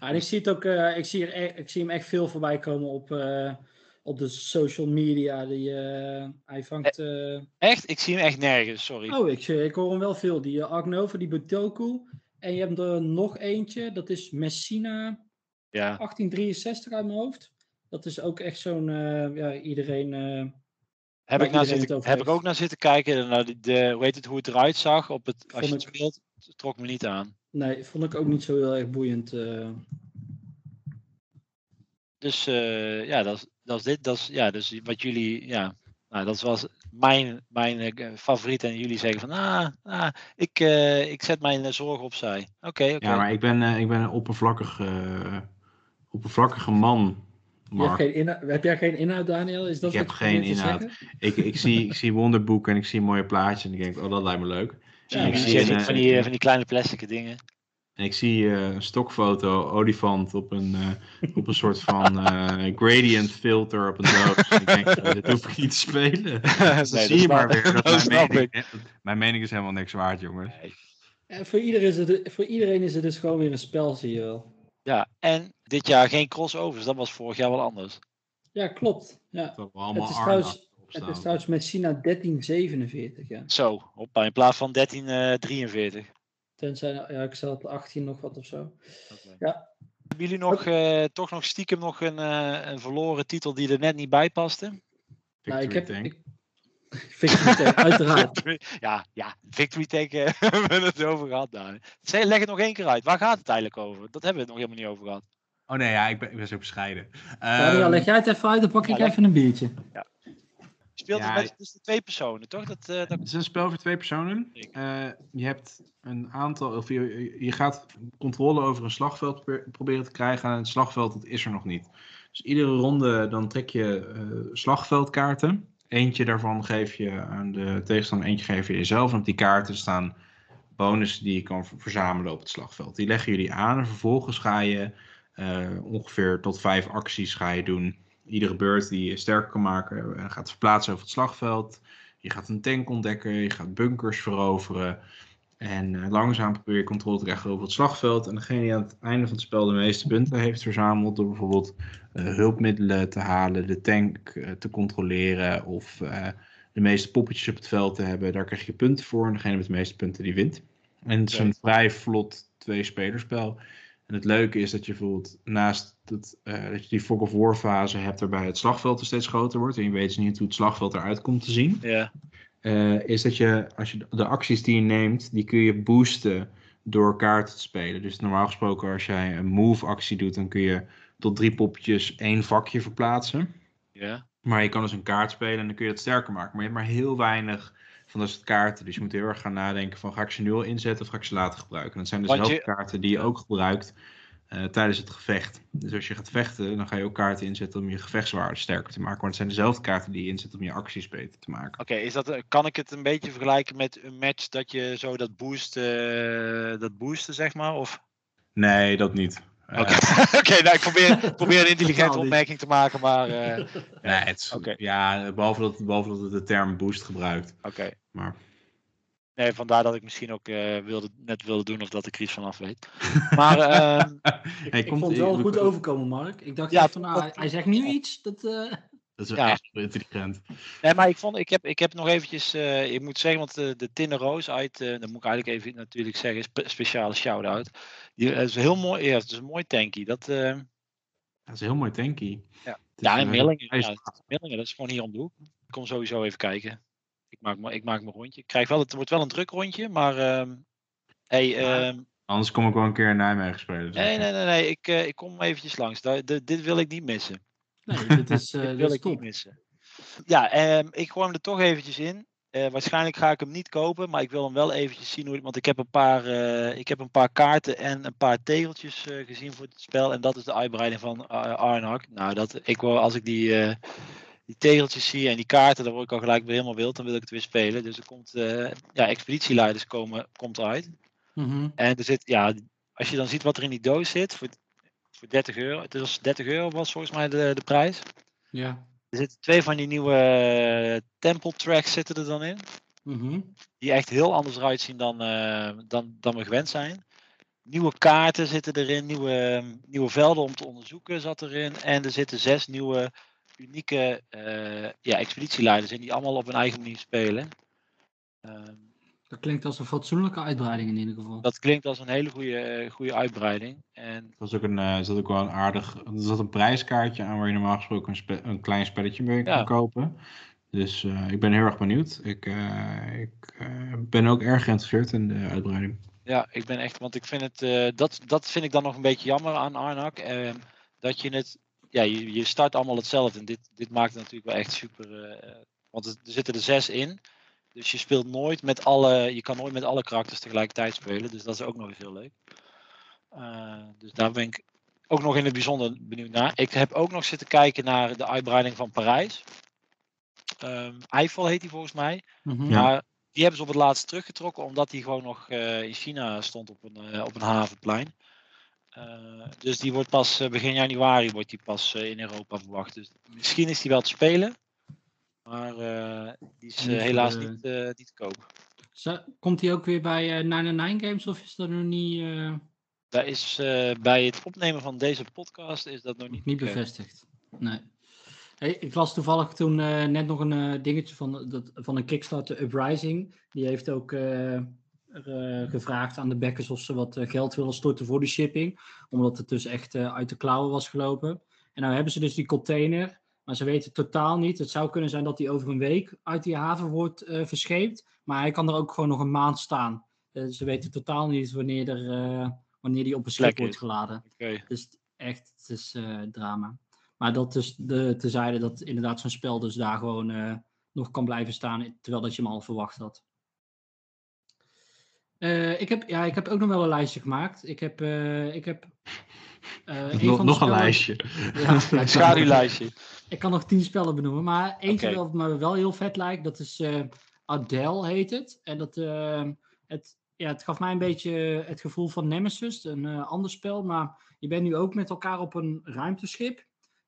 Ja, en ik zie het ook, ik, zie er, e- ik zie hem echt veel voorbij komen op, op de social media. Die, eh, hij vangt. eh, Echt? Ik zie hem echt nergens, sorry. Oh, ik, ik hoor hem wel veel. Die uh, die Butoku. En je hebt er nog eentje, dat is Messina Ja. 1863 uit mijn hoofd. Dat is ook echt zo'n, eh, ja, iedereen... eh, Heb, ik het zitten, heb ik ook naar zitten kijken. Naar de, de, hoe heet het, hoe het eruit zag op het, als je het speelt. Trok me niet aan. nee, vond ik ook niet zo heel erg boeiend. Dus eh, ja, dat is, dat is dit. Dat is, ja, dus wat jullie, ja, nou, dat was mijn, mijn eh, favoriet. En jullie zeggen van, ah, ah ik, eh, ik zet mijn zorgen opzij. Oké, oké. Ja, maar ik ben, eh, ik ben een oppervlakkig, oppervlakkige man, Je hebt, Mark. geen inhoud, heb jij geen inhoud, Daniel? Is dat Ik heb geen inhoud. Ik, ik, zie, ik zie wonderboeken en ik zie mooie plaatjes en ik denk, oh, dat lijkt me leuk. Ja, ik zie van, een, die, van, die, van die kleine plastic dingen. En ik zie eh, een stokfoto, olifant op een, eh, op een soort van eh, gradient filter op een doos. En ik denk, dit hoef ik niet te spelen. Dus dan Nee, zie je maar weer dat dat mijn mening, mijn mening is helemaal niks waard, jongens. Voor, iedereen is het, voor iedereen is het dus gewoon weer een spel, zie je wel. Ja, en dit jaar geen crossovers. Dat was vorig jaar wel anders. Ja, klopt. Ja. Dat we allemaal Het is trouwens- Het is trouwens Messina 1347, ja. Zo, hoppa, in plaats van 1343. Tenzij, ja, ik zat 18 nog wat of zo. Ja. Hebben jullie nog, eh, toch nog stiekem nog een, eh, een verloren titel die er net niet bij paste? Nou, ik heb... Tank. Ik, Victory Tank, uiteraard. Victory- ja, ja, Victory Tank eh, hebben we het over gehad. Zeg, leg het nog één keer uit. Waar gaat het eigenlijk over? Dat hebben we het nog helemaal niet over gehad. Oh nee, ja, ik ben, ik ben zo bescheiden. Daniel, Ehm, leg jij het even uit, dan pak ik ja, leg- even een biertje. Je speelt Ja, het met dus de twee personen, toch? Dat, eh, dat... Het is een spel voor twee personen. Eh, je hebt een aantal, of je, je gaat controle over een slagveld probe- proberen te krijgen. En het slagveld dat is er nog niet. Dus iedere ronde dan trek je eh, slagveldkaarten. Eentje daarvan geef je aan de tegenstander, eentje geef je jezelf. En op die kaarten staan bonussen die je kan ver- verzamelen op het slagveld. Die leggen jullie aan en vervolgens ga je ongeveer tot vijf acties ga je doen. Iedere beurt die je sterker kan maken, eh, gaat verplaatsen over het slagveld. Je gaat een tank ontdekken, je gaat bunkers veroveren. En eh, langzaam probeer je controle te krijgen over het slagveld. En degene die aan het einde van het spel de meeste punten heeft verzameld, door bijvoorbeeld eh, hulpmiddelen te halen, de tank te controleren of de meeste poppetjes op het veld te hebben, daar krijg je punten voor. En degene met de meeste punten die wint. En het is een vrij vlot twee-spelerspel. En het leuke is dat je bijvoorbeeld naast dat, eh, dat je die fog of war fase hebt waarbij het slagveld er steeds groter wordt en je weet dus niet hoe het slagveld eruit komt te zien, Ja. eh, is dat je als je de- acties die je neemt, die kun je boosten door kaarten te spelen. Dus normaal gesproken als jij een move actie doet, dan kun je tot drie poppetjes één vakje verplaatsen. Ja. Maar je kan dus een kaart spelen en dan kun je het sterker maken. Maar je hebt maar heel weinig van dat soort kaarten. Dus je moet heel erg gaan nadenken van ga ik ze nu al inzetten of ga ik ze later gebruiken. En dat zijn Want dezelfde je- kaarten die je ook gebruikt eh, tijdens het gevecht. Dus als je gaat vechten, dan ga je ook kaarten inzetten om je gevechtswaarde sterker te maken. Maar het zijn dezelfde kaarten die je inzet om je acties beter te maken. Oké, is dat, eh, kan ik het een beetje vergelijken met een match dat je zo dat boost, eh, dat boosten, zeg maar? Of... Nee, dat niet. Eh, Oké, Oké, nou ik probeer, probeer een intelligente opmerking te maken, maar eh, nee, het is- Oké. Ja, behalve dat, behalve dat het de term boost gebruikt. oké. Maar Nee, vandaar dat ik misschien ook eh, wilde, net wilde doen of dat ik er iets van af weet. Maar ehm, Hey, Ik komt- vond het wel we- goed overkomen, Mark. Ik dacht Ja, echt van, nou, dat- hij, hij zegt nu iets. Dat, eh, Dat is wel Ja. echt intelligent. Nee, maar ik vond, ik heb, ik heb nog eventjes, eh, ik moet zeggen, want de, de Tinnen Roos uit, eh dat moet ik eigenlijk even natuurlijk zeggen, spe- speciale shout-out. Die eh, is heel mooi, ja, het is een mooi tanky. Dat, eh, Dat is een heel mooi tanky. Ja. Ja, in eh, Millingen, ja, Millingen, dat is gewoon hier om de hoek. Ik kom sowieso even kijken. Ik maak, ik maak mijn rondje. Ik krijg wel, het wordt wel een druk rondje, maar ehm, hey, ehm, Anders kom ik wel een keer in Nijmegen spelen. dus nee, nee, nee, nee, ik, eh, ik kom eventjes langs. Dit wil ik niet missen. Nee, dit is, Dit wil is top. Ja, ehm, ik gooi hem er toch eventjes in. Eh, waarschijnlijk ga ik hem niet kopen, maar ik wil hem wel eventjes zien. Hoe, want ik heb, een paar, eh, ik heb een paar kaarten en een paar tegeltjes gezien voor het spel. En dat is de uitbreiding van uh, Arnak. Nou, dat, ik als ik die, die tegeltjes zie en die kaarten, dan word ik al gelijk weer helemaal wild. Dan wil ik het weer spelen. Dus er komt, ja, expeditieleiders komen, komt eruit. Mhm. En er zit, ja, als je dan ziet wat er in die doos zit, voor, voor 30 euro. Het was 30 euro was volgens mij de, de prijs. Ja. Er zitten twee van die nieuwe eh, temple tracks zitten er dan in. Mhm. Die echt heel anders eruit zien dan, eh, dan, dan we gewend zijn. Nieuwe kaarten zitten erin, nieuwe, nieuwe velden om te onderzoeken zat erin. En er zitten zes nieuwe unieke eh, ja, expeditieleiders in die allemaal op hun eigen manier spelen. Ehm, Dat klinkt als een fatsoenlijke uitbreiding in ieder geval. dat klinkt als een hele goede, eh, goede uitbreiding. En Er was ook een, eh, er zat ook wel een aardig. Er zat een prijskaartje aan waar je normaal gesproken een, spe- een klein spelletje mee Ja. kan kopen. Dus eh, ik ben heel erg benieuwd. Ik, eh, ik ben ook erg geïnteresseerd in de uitbreiding. Ja, ik ben echt, want ik vind het, eh, dat, dat vind ik dan nog een beetje jammer aan Arnak. ehm, dat je het, ja, je, je start allemaal hetzelfde. En dit, dit maakt het natuurlijk wel echt super, eh, want er, er zitten er zes in. Dus je speelt nooit met alle, je kan nooit met alle karakters tegelijkertijd spelen. Dus dat is ook nog eens heel leuk. Eh, dus daar ben ik ook nog in het bijzonder benieuwd naar. Ik heb ook nog zitten kijken naar de uitbreiding van Parijs. Ehm Eiffel heet die volgens mij. Mhm. Ja. Maar die hebben ze op het laatst teruggetrokken, omdat die gewoon nog eh, in China stond op een, eh, op een havenplein. Eh, dus die wordt pas begin januari wordt die pas in Europa verwacht. Dus misschien is die wel te spelen. Maar eh, die is eh, helaas de- niet, eh, niet te koop. Zo- Komt hij ook weer bij eh 99 Games of is dat nog niet, Daar is bij het opnemen van deze podcast is dat nog niet, niet bevestigd? Nee. Hey, ik las toevallig toen net nog een dingetje van, dat, van een Kickstarter Uprising. Die heeft ook gevraagd aan de backers of ze wat geld willen storten voor die shipping. Omdat het dus echt uit de klauwen was gelopen. En nou hebben ze dus die container. Maar ze weten totaal niet. Het zou kunnen zijn dat die over een week uit die haven wordt eh, verscheept. Maar hij kan er ook gewoon nog een maand staan. Eh, ze weten totaal niet wanneer, er, eh, wanneer die op een schip wordt geladen. Oké. Dus echt, het is drama. Maar dat is de, tezijde dat inderdaad zo'n spel dus daar gewoon nog kan blijven staan, terwijl dat je hem al verwacht had. Eh, ik, heb, ja, ik heb ook nog wel een lijstje gemaakt. Ik heb, eh, ik heb eh, een nog een lijstje. Ja, schaduwlijstje. ik kan nog tien spellen benoemen, maar eentje Oké. wat me wel heel vet lijkt, dat is eh Adele heet het. En dat, het, ja, het gaf mij een beetje het gevoel van Nemesis, een eh, ander spel, maar je bent nu ook met elkaar op een ruimteschip.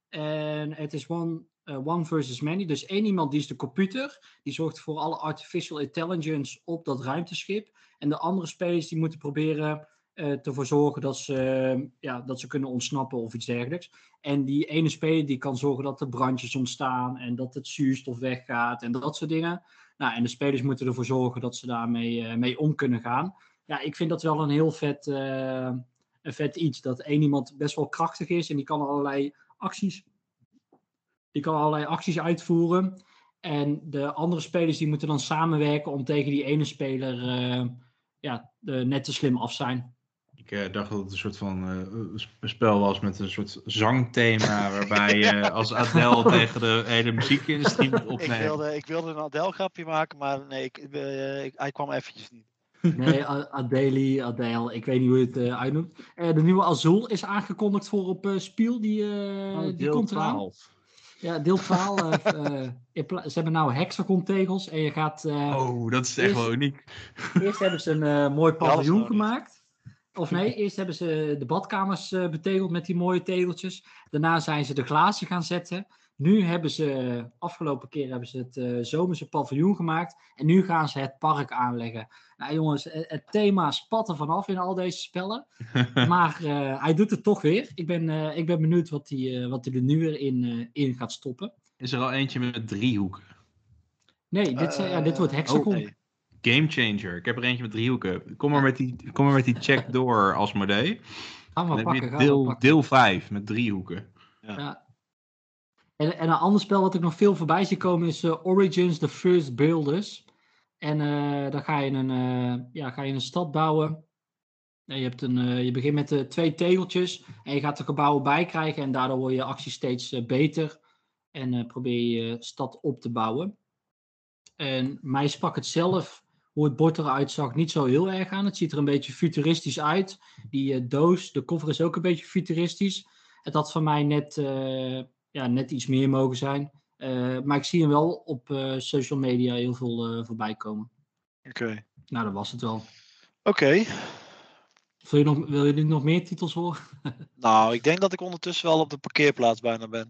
En het is one, eh, one versus many, dus één iemand die is de computer, die zorgt voor alle artificial intelligence op dat ruimteschip. En de andere spelers die moeten proberen eh ervoor zorgen dat ze, eh, ja, dat ze kunnen ontsnappen of iets dergelijks. En die ene speler die kan zorgen dat er brandjes ontstaan en dat het zuurstof weggaat en dat soort dingen. Nou, en de spelers moeten ervoor zorgen dat ze daarmee mee om kunnen gaan. Ja, ik vind dat wel een heel vet, een vet iets. Dat één iemand best wel krachtig is en die kan allerlei acties, die kan allerlei acties uitvoeren. En de andere spelers die moeten dan samenwerken om tegen die ene speler eh, ja, eh, net te slim af zijn. Ik eh, dacht dat het een soort van eh, sp- spel was met een soort zangthema. Waarbij je als Adele tegen de hele muziekindustrie moet Ik opnemen. wilde, ik wilde een Adele grapje maken, maar nee, ik, ik- hij kwam eventjes niet. Nee, Adeli, Adele, ik weet niet hoe je het uitnoemt. De nieuwe Azul is aangekondigd voor op eh Spiel, die, eh, Oh, die komt eraan. 12. Ja, deel 12. eh, eh, ze hebben nou hexagon tegels en je gaat... eh, Oh, dat is echt wel uniek. Eerst hebben ze een eh, mooi paviljoen gemaakt. Of nee, eerst hebben ze de badkamers eh, betegeld met die mooie tegeltjes. Daarna zijn ze de glazen gaan zetten. Nu hebben ze, afgelopen keer hebben ze het eh, zomerse paviljoen gemaakt. En nu gaan ze het park aanleggen. Nou jongens, het, het thema spat er vanaf in al deze spellen. maar eh, hij doet het toch weer. Ik ben, eh, ik ben benieuwd wat hij wat hij er nu weer in, eh, in gaat stoppen. Is er al eentje met driehoeken? Nee, dit, ja, dit wordt hexagon. nee. Game Changer. Ik heb er eentje met driehoeken. Kom maar met die, kom maar met die check door als modee. Gaan we pakken, gaan we deel, pakken. deel 5 met driehoeken. Ja. En, en een ander spel wat ik nog veel voorbij zie komen is eh, Origins The First Builders. En eh dan ga je, een, eh, ja, ga je een stad bouwen. En je, hebt een, je begint met twee tegeltjes en je gaat er gebouwen bij krijgen. En daardoor wordt je actie steeds beter. En probeer je stad op te bouwen. En mij sprak het zelf, hoe het bord eruit zag, niet zo heel erg aan. Het ziet er een beetje futuristisch uit. Die doos, de cover is ook een beetje futuristisch. Het had van mij net, ja, net iets meer mogen zijn. Eh, maar ik zie hem wel op eh, social media heel veel eh, voorbij komen. Oké. Nou, dat was het wel. Oké. Wil je, nog, wil je nu nog meer titels horen? Nou, ik denk dat ik ondertussen wel op de parkeerplaats bijna ben.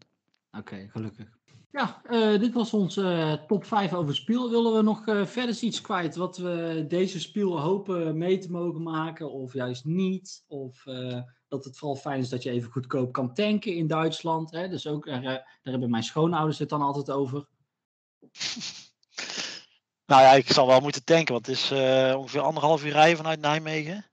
Oké, gelukkig. Ja, dit was onze top 5 over Spiel. Willen we nog verder iets kwijt wat we deze Spiel hopen mee te mogen maken of juist niet? Of dat het vooral fijn is dat je even goedkoop kan tanken in Duitsland. Hè? Dus ook, daar, eh, daar hebben mijn schoonouders het dan altijd over. Nou ja, ik zal wel moeten tanken, want het is eh, ongeveer anderhalf uur rijden vanuit Nijmegen.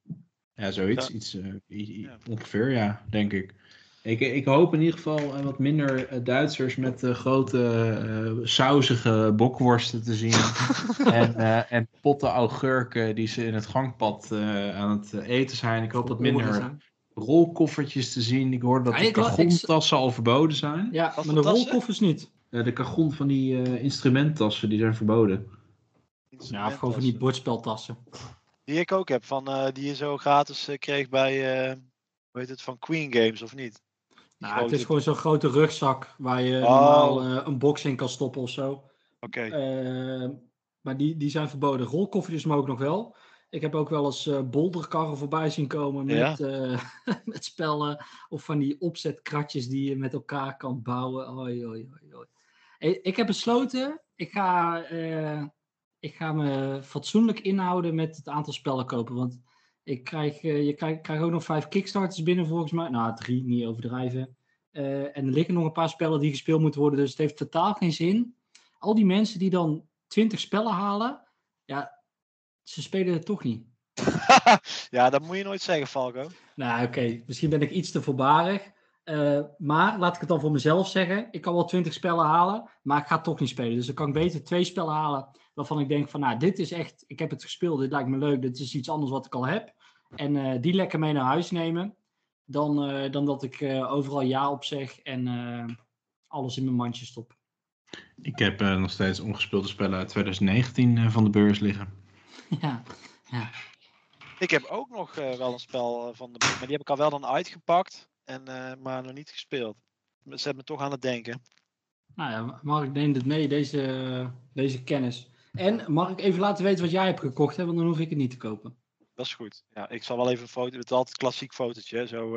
Ja, zoiets. Ja. Iets, eh, Ja. Ongeveer, ja, denk ik. Ik, ik hoop in ieder geval wat minder Duitsers met grote sausige bokworsten te zien. en, eh, en potten augurken die ze in het gangpad eh, aan het eten zijn. Ik hoop wat minder rolkoffertjes te zien. Ik hoorde dat Ja, de kagontassen al verboden zijn. Ja, maar de rolkoffers niet. Eh, de kagon van die eh, instrumenttassen die zijn verboden. Ja, of gewoon van die bordspeltassen. Die ik ook heb, van, eh, die je zo gratis kreeg bij, eh hoe heet het, van Queen Games, of niet? Nou, het is gewoon zo'n grote rugzak waar je Oh. normaal eh, een box in kan stoppen of zo. Oké. Maar die, die zijn verboden. Rolkoffertjes maar ook nog wel. Ik heb ook wel eens eh bolderkarren voorbij zien komen met, eh, met spellen. Of van die opzetkratjes die je met elkaar kan bouwen. Oei, oei. Hey, Ik heb besloten, ik ga, eh, ik ga me fatsoenlijk inhouden met het aantal spellen kopen. Want ik krijg, je krijgt krijg ook nog vijf kickstarters binnen volgens mij. Nou, drie, niet overdrijven. En er liggen nog een paar spellen die gespeeld moeten worden. Dus het heeft totaal geen zin. Al die mensen die dan 20 spellen halen, ja, ze spelen het toch niet. ja, dat moet je nooit zeggen, Falco. Nou, oké, misschien ben ik iets te voorbarig. Eh, maar laat ik het dan voor mezelf zeggen. Ik kan wel 20 spellen halen, maar ik ga het toch niet spelen. Dus dan kan ik beter twee spellen halen waarvan ik denk van, nou, dit is echt, ik heb het gespeeld, dit lijkt me leuk, dit is iets anders wat ik al heb. En eh, die lekker mee naar huis nemen. Dan, eh, dan dat ik eh, overal ja op zeg en eh, alles in mijn mandje stop. Ik heb eh, nog steeds ongespeelde spellen uit 2019 eh, van de beurs liggen. ja, ja. Ik heb ook nog eh, wel een spel eh, van de maar die heb ik al wel dan uitgepakt. En, eh, maar nog niet gespeeld. Ze hebben me toch aan het denken. Nou ja, Mark neemt het mee, deze, deze kennis. En mag ik even laten weten wat jij hebt gekocht, hè? want dan hoef ik het niet te kopen. Dat is goed. Ja, ik zal wel even een foto. Het is altijd een klassiek fotootje, zo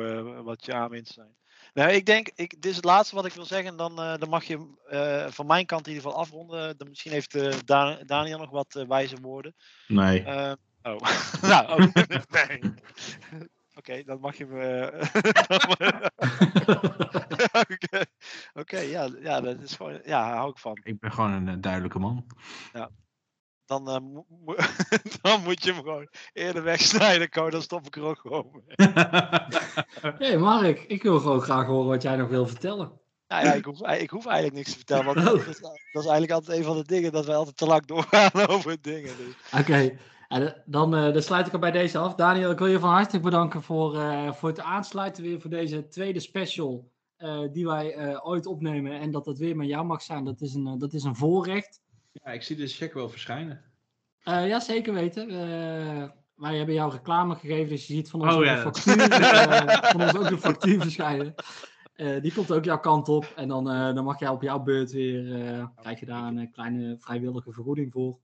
wat je aanwint zijn. Nou, ik denk, ik, dit is het laatste wat ik wil zeggen. Dan, eh, dan mag je eh, van mijn kant in ieder geval afronden. Dan, misschien heeft eh, Da- Daniel nog wat wijze woorden. Nee. Eh, oh, nou, oh, nee. Oké, dan mag je me. Oké, Oké, ja, ja, dat is gewoon. Ja, daar hou ik van. Ik ben gewoon een duidelijke man. Dan, eh, mo- mo- dan moet je hem gewoon eerder wegsnijden, Ko, dan stop ik er ook gewoon mee. hey Mark, ik wil gewoon graag horen wat jij nog wil vertellen. Nou ja, ik hoef, ik hoef eigenlijk niks te vertellen. Want Oh. dat, is, dat is eigenlijk altijd een van de dingen dat wij altijd te lang doorgaan over dingen. Dus. Oké, en, dan, eh, dan sluit ik er bij deze af. Daniel, ik wil je van harte bedanken voor, eh, voor het aansluiten weer voor deze tweede special eh, die wij eh, ooit opnemen. En dat dat weer met jou mag zijn, dat is een, eh, dat is een voorrecht. Ja, ik zie de check wel verschijnen. Eh, ja, zeker weten. Eh, wij hebben jou reclame gegeven, dus je ziet van ons Oh, ja, factuur, eh, van ons ook de factuur verschijnen. Die komt ook jouw kant op. En dan, dan mag jij op jouw beurt weer, krijg je daar een kleine vrijwillige vergoeding voor.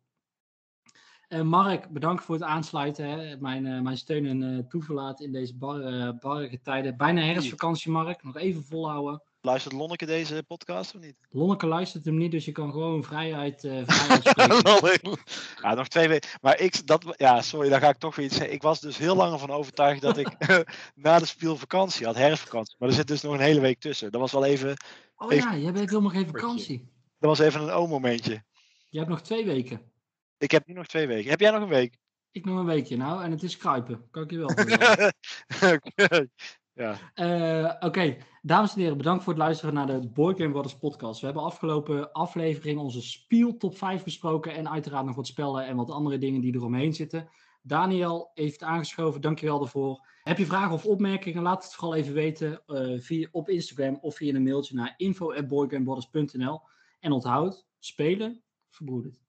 Mark, bedankt voor het aansluiten. Hè. Mijn, mijn steun en toeverlaat in deze bar, eh, barrige tijden. Bijna herfstvakantie, Mark. Nog even volhouden. Luistert Lonneke deze podcast of niet? Lonneke luistert hem niet, dus je kan gewoon vrijheid, vrijheid spreken. ja, nog twee weken. Maar ik, dat, ja, sorry, daar ga ik toch weer iets zeggen. Ik was dus heel lang ervan overtuigd dat ik na de spiel vakantie had, herfstvakantie. Maar er zit dus nog een hele week tussen. Dat was wel even, Oh ja, jij bent helemaal geen vakantie. dat was even een O-momentje. Je hebt nog twee weken. Ik heb nu nog twee weken. Heb jij nog een week? Ik nog een weekje nou, en het is kruipen. Kan ik je wel. Eh, Oké, dames en heren, bedankt voor het luisteren naar de Board Game podcast. We hebben afgelopen aflevering onze Spiel top 5 besproken en uiteraard nog wat spellen en wat andere dingen die eromheen zitten. Daniel heeft aangeschoven, dankjewel daarvoor. Heb je vragen of opmerkingen, laat het vooral even weten eh, via, op Instagram of via een mailtje naar info.boardgamebrothers.nl En onthoud, spelen verbroedert.